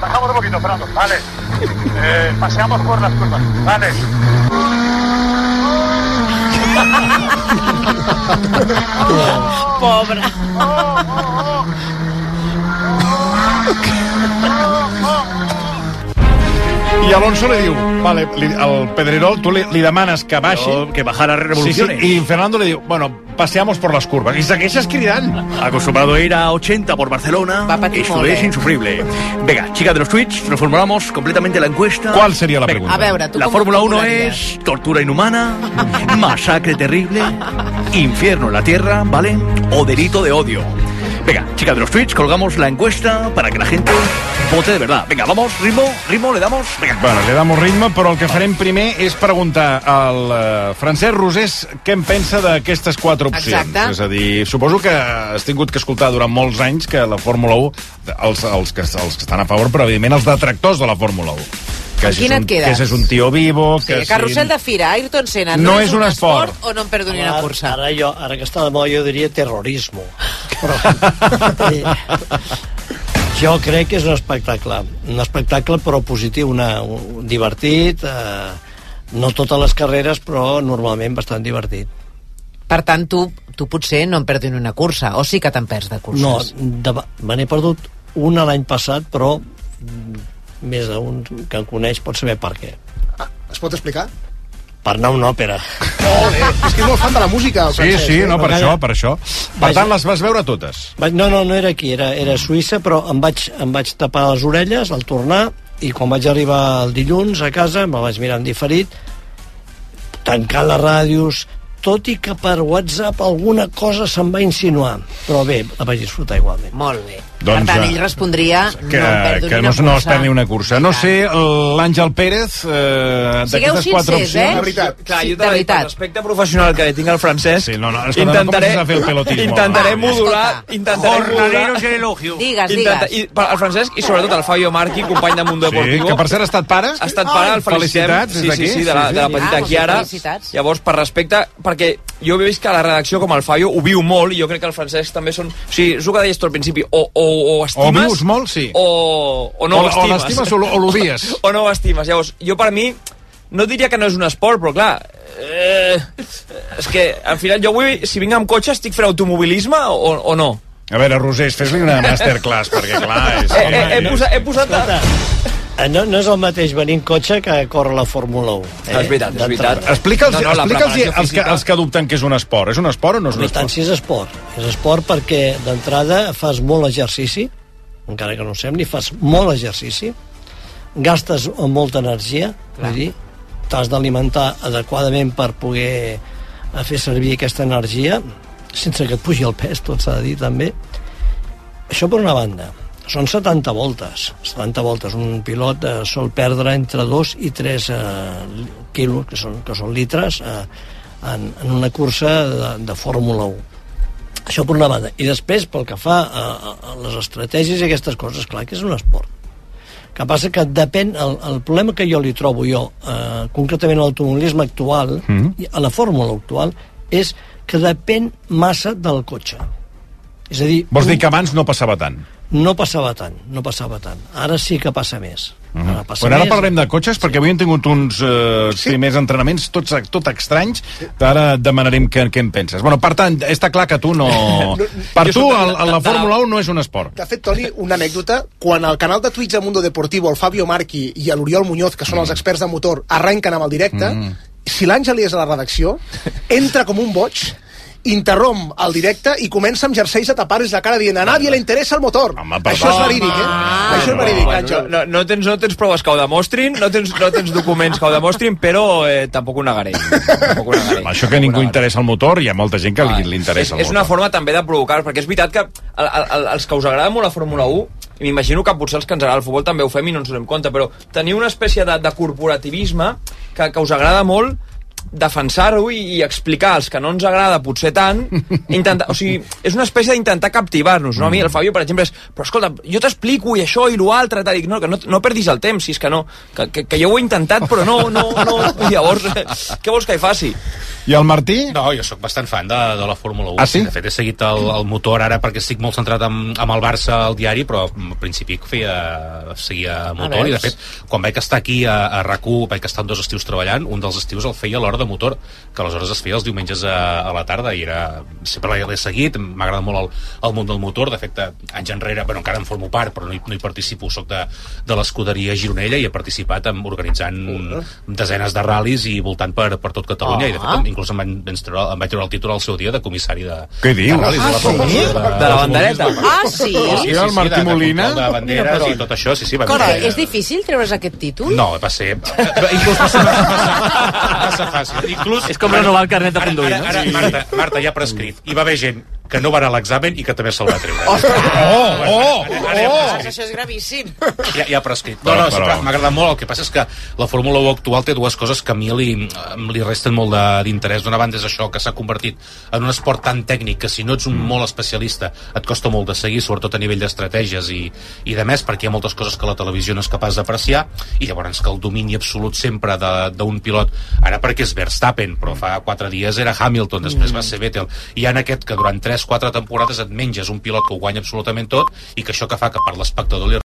Bajamos un poquito, Fernando. Vale. Eh, paseamos por las curvas. Vale. Pobre. [laughs] I Alonso li diu, vale, li, al Pedrerol tu li, li demanes que baixi... No, que bajara revoluciones. Sí, sí, y Fernando le diu, bueno, paseamos por las curvas. I segueixes cridant. Acostumbrado a ir a 80 por Barcelona, esto molt, es eh? insufrible. Venga, chica de los tweets, nos formulamos completamente la encuesta. ¿Cuál sería la Venga, pregunta? A veure, tu La Fórmula ho 1 formularies? es tortura inhumana, masacre terrible, infierno en la tierra, ¿vale? O delito de odio. Venga, chica de los tweets, colgamos la encuesta para que la gente vote de verdad. Venga, vamos, ritmo, ritmo, le damos. Venga. Bueno, li damos ritme, però el que farem primer és preguntar al uh, Francesc Rosés què en pensa d'aquestes quatre opcions. Exacte. És a dir, suposo que has tingut que escoltar durant molts anys que la Fórmula 1, els, els, que, els que estan a favor, però evidentment els detractors de la Fórmula 1. Que si és un? Que si és un tio vivo... Sí, que carrusel si... de fira, Ayrton Senna, No no, és un esport. o no em perdoni una Ara- cursa? Ara, jo, ara que està de moda jo diria terrorismo. Però, eh, [laughs] jo crec que és un espectacle. Un espectacle però positiu, una, un, divertit, eh, no totes les carreres, però normalment bastant divertit. Per tant, tu, tu potser no em perdoni una cursa, o sí que te'n perds de curses? No, de, me n'he perdut una l'any passat, però més d'un que em coneix pot saber per què. Es pot explicar? Per anar a una òpera. Ole, és que és molt fan de la música, el Sí, Francesc. sí, eh? no, per Vaja. això, per això. Per Vaja. tant, les vas veure totes. Vaig, no, no, no era aquí, era, era a Suïssa, però em vaig, em vaig tapar les orelles al tornar i quan vaig arribar el dilluns a casa, me'l vaig mirar en diferit, tancant les ràdios, tot i que per WhatsApp alguna cosa se'm va insinuar. Però bé, la vaig disfrutar igualment. Molt bé. Doncs, per tant, eh, ell respondria Que, no em perdo que ni no, una no es cursa. perdi una cursa. No sé, l'Àngel Pérez, eh, Sigueu d'aquestes quatre opcions... eh? De veritat. Clar, jo de també, veritat. per respecte professional que tinc al Francesc, Sí, no, no, no intentaré, a fer el pelotismo. intentaré Va, modular, escolta. intentaré Jornaleros modular... en elogio. Digues, Intenta, digues. i, per, el Francesc i sobretot el Fabio Marqui, company de Mundo Sí, Deportivo. que per cert ha estat pare. Ha estat pare, el felicitem. Felicitats des sí, d'aquí. sí, sí, de la, de la petita Ah, moltes Chiara. felicitats. Llavors, per respecte, perquè jo he vist que la redacció, com el Fabio, ho viu molt, i jo crec que el Francesc també són... O sigui, és el que deies tu al principi, o, o, o estimes... O vius molt, sí. O, o no O- o l'estimes. o l'o- o l'odies. [laughs] o no l'estimes. Llavors, jo per mi, no diria que no és un esport, però clar... Eh, és que, al final, jo avui, si vinc amb cotxe, estic fent automobilisme o, o no? A veure, Rosés, fes-li una masterclass, perquè clar... És... Eh, eh, he, posat, he posat... Eh, No, no és el mateix venir en cotxe que córrer la Fórmula 1. Eh? És veritat, és veritat. Explica'ls No, no, la explica'ls preparació als, que, física- als que dubten que és un esport. És un esport o no és un I tant, esport? si és esport. És esport perquè d'entrada fas molt exercici, encara que no ho sembli, fas molt exercici, gastes molta energia, vull dir, t'has d'alimentar adequadament per poder eh, fer servir aquesta energia, sense que et pugi el pes, tot s'ha de dir també. Això per una banda. Són 70 voltes. 70 voltes. Un pilot eh, sol perdre entre 2 i 3 eh, quilos, que són, que són litres, eh, en, en una cursa de, de Fórmula 1. Això per una banda. I després, pel que fa a, a, a les estratègies i aquestes coses, clar que és un esport. que passa que depèn, el, el problema que jo li trobo jo, eh, concretament a l'automobilisme actual, i a la fórmula actual, és que depèn massa del cotxe. És a dir... Vols un- dir que abans no passava tant? No passava tant, no passava tant. Ara sí que passa més. Uh -huh. Ara passa Bueno, ara més. parlarem de cotxes, perquè avui hem tingut uns eh, sí. primers entrenaments tots, tot estranys. Ara et demanarem què, què en penses. Bueno, per tant, està clar que tu no... [laughs] Per Jo tu, el, de- la Fórmula 1 no és un esport. De fet, Toni, una anècdota. Quan al canal de Twitch de Mundo Deportivo, el Fabio Marqui i l'Oriol Muñoz, que són els experts de motor, arrenquen amb el directe, Mm. si l'Àngel és a la redacció, entra com un boig interromp el directe i comença amb jerseis a tapar-les la cara dient a nadie le interessa el motor. Això és verídic, eh? Això és verídic, Àngel. no, no, tens, no tens proves que ho demostrin, no tens, no tens documents que ho demostrin, però eh, tampoc ho negaré. Tampoc ho negaré. Això que ningú interessa el motor, hi ha molta gent que li, li és, interessa el és motor. una forma també de provocar, perquè és veritat que el, el, el, els que us agrada molt la Fórmula 1, i m'imagino que potser els que ens agrada el futbol també ho fem i no ens donem compte, però teniu una espècie de, de corporativisme que, que us agrada molt defensar-ho i, i explicar als que no ens agrada potser tant [laughs] intentar, o sigui, és una espècie d'intentar captivar-nos no? a mi el Fabio per exemple és però escolta, jo t'explico i això i l'altre dic, no, que no, no perdis el temps si és que no, que, que, que jo ho he intentat però no, no, no, i llavors [laughs] què vols que hi faci? I el Martí? No, jo sóc bastant fan de, de la Fórmula 1. Ah, sí? De fet, he seguit el, el motor ara perquè estic molt centrat amb, amb el Barça al diari, però al principi feia, seguia motor, i de fet, quan vaig estar aquí a, a RAC1, vaig estar dos estius treballant, un dels estius el feia a l'hora de motor, que aleshores es feia els diumenges a, a la tarda, i era, sempre l'he seguit, m'agrada molt el, el món del motor, de fet, anys enrere, bueno, encara en formo part, però no hi, no hi participo, sóc de, de l'escuderia Gironella i he participat en, organitzant desenes de ral·lis i voltant per, per tot Catalunya, Ah. i de fet, inclús em, van, em, treure, em vaig treure el títol al seu dia de comissari de, Què dius? de ral·lis, Ah, de, la sí? De un, la bandereta? Ah, sí? Sí, Era el sí, Martí de, de Molina? control De banderes Mira, i tot això, sí, sí. Va, Carai, va, és difícil treure's aquest títol? no, va ser... Inclús va ser massa, massa fàcil. Inclús, És com renovar el carnet de conduir, ara, no? ara, Marta, Marta ja ha prescrit. Hi va haver gent que no va anar a l'examen i que també se'l va treure. Oh, oh, Ara ja ha prescrit. Això és gravíssim. Ja, ja ha prescrit. No, no, Però- m'ha agradat molt. El que passa és que la Fórmula 1 actual té dues coses que a mi li, li resten molt de- d'interès. D'una banda és això, que s'ha convertit en un esport tan tècnic que si no ets un molt especialista et costa molt de seguir, sobretot a nivell d'estratègies i, i de més, perquè hi ha moltes coses que la televisió no és capaç d'apreciar, i llavors que el domini absolut sempre de- d'un pilot, ara perquè és Verstappen, però fa quatre dies era Hamilton, després va ser Vettel, i ha aquest que durant 3-4 temporades et menges un pilot que ho guanya absolutament tot, i que això que fa que per l'espectador li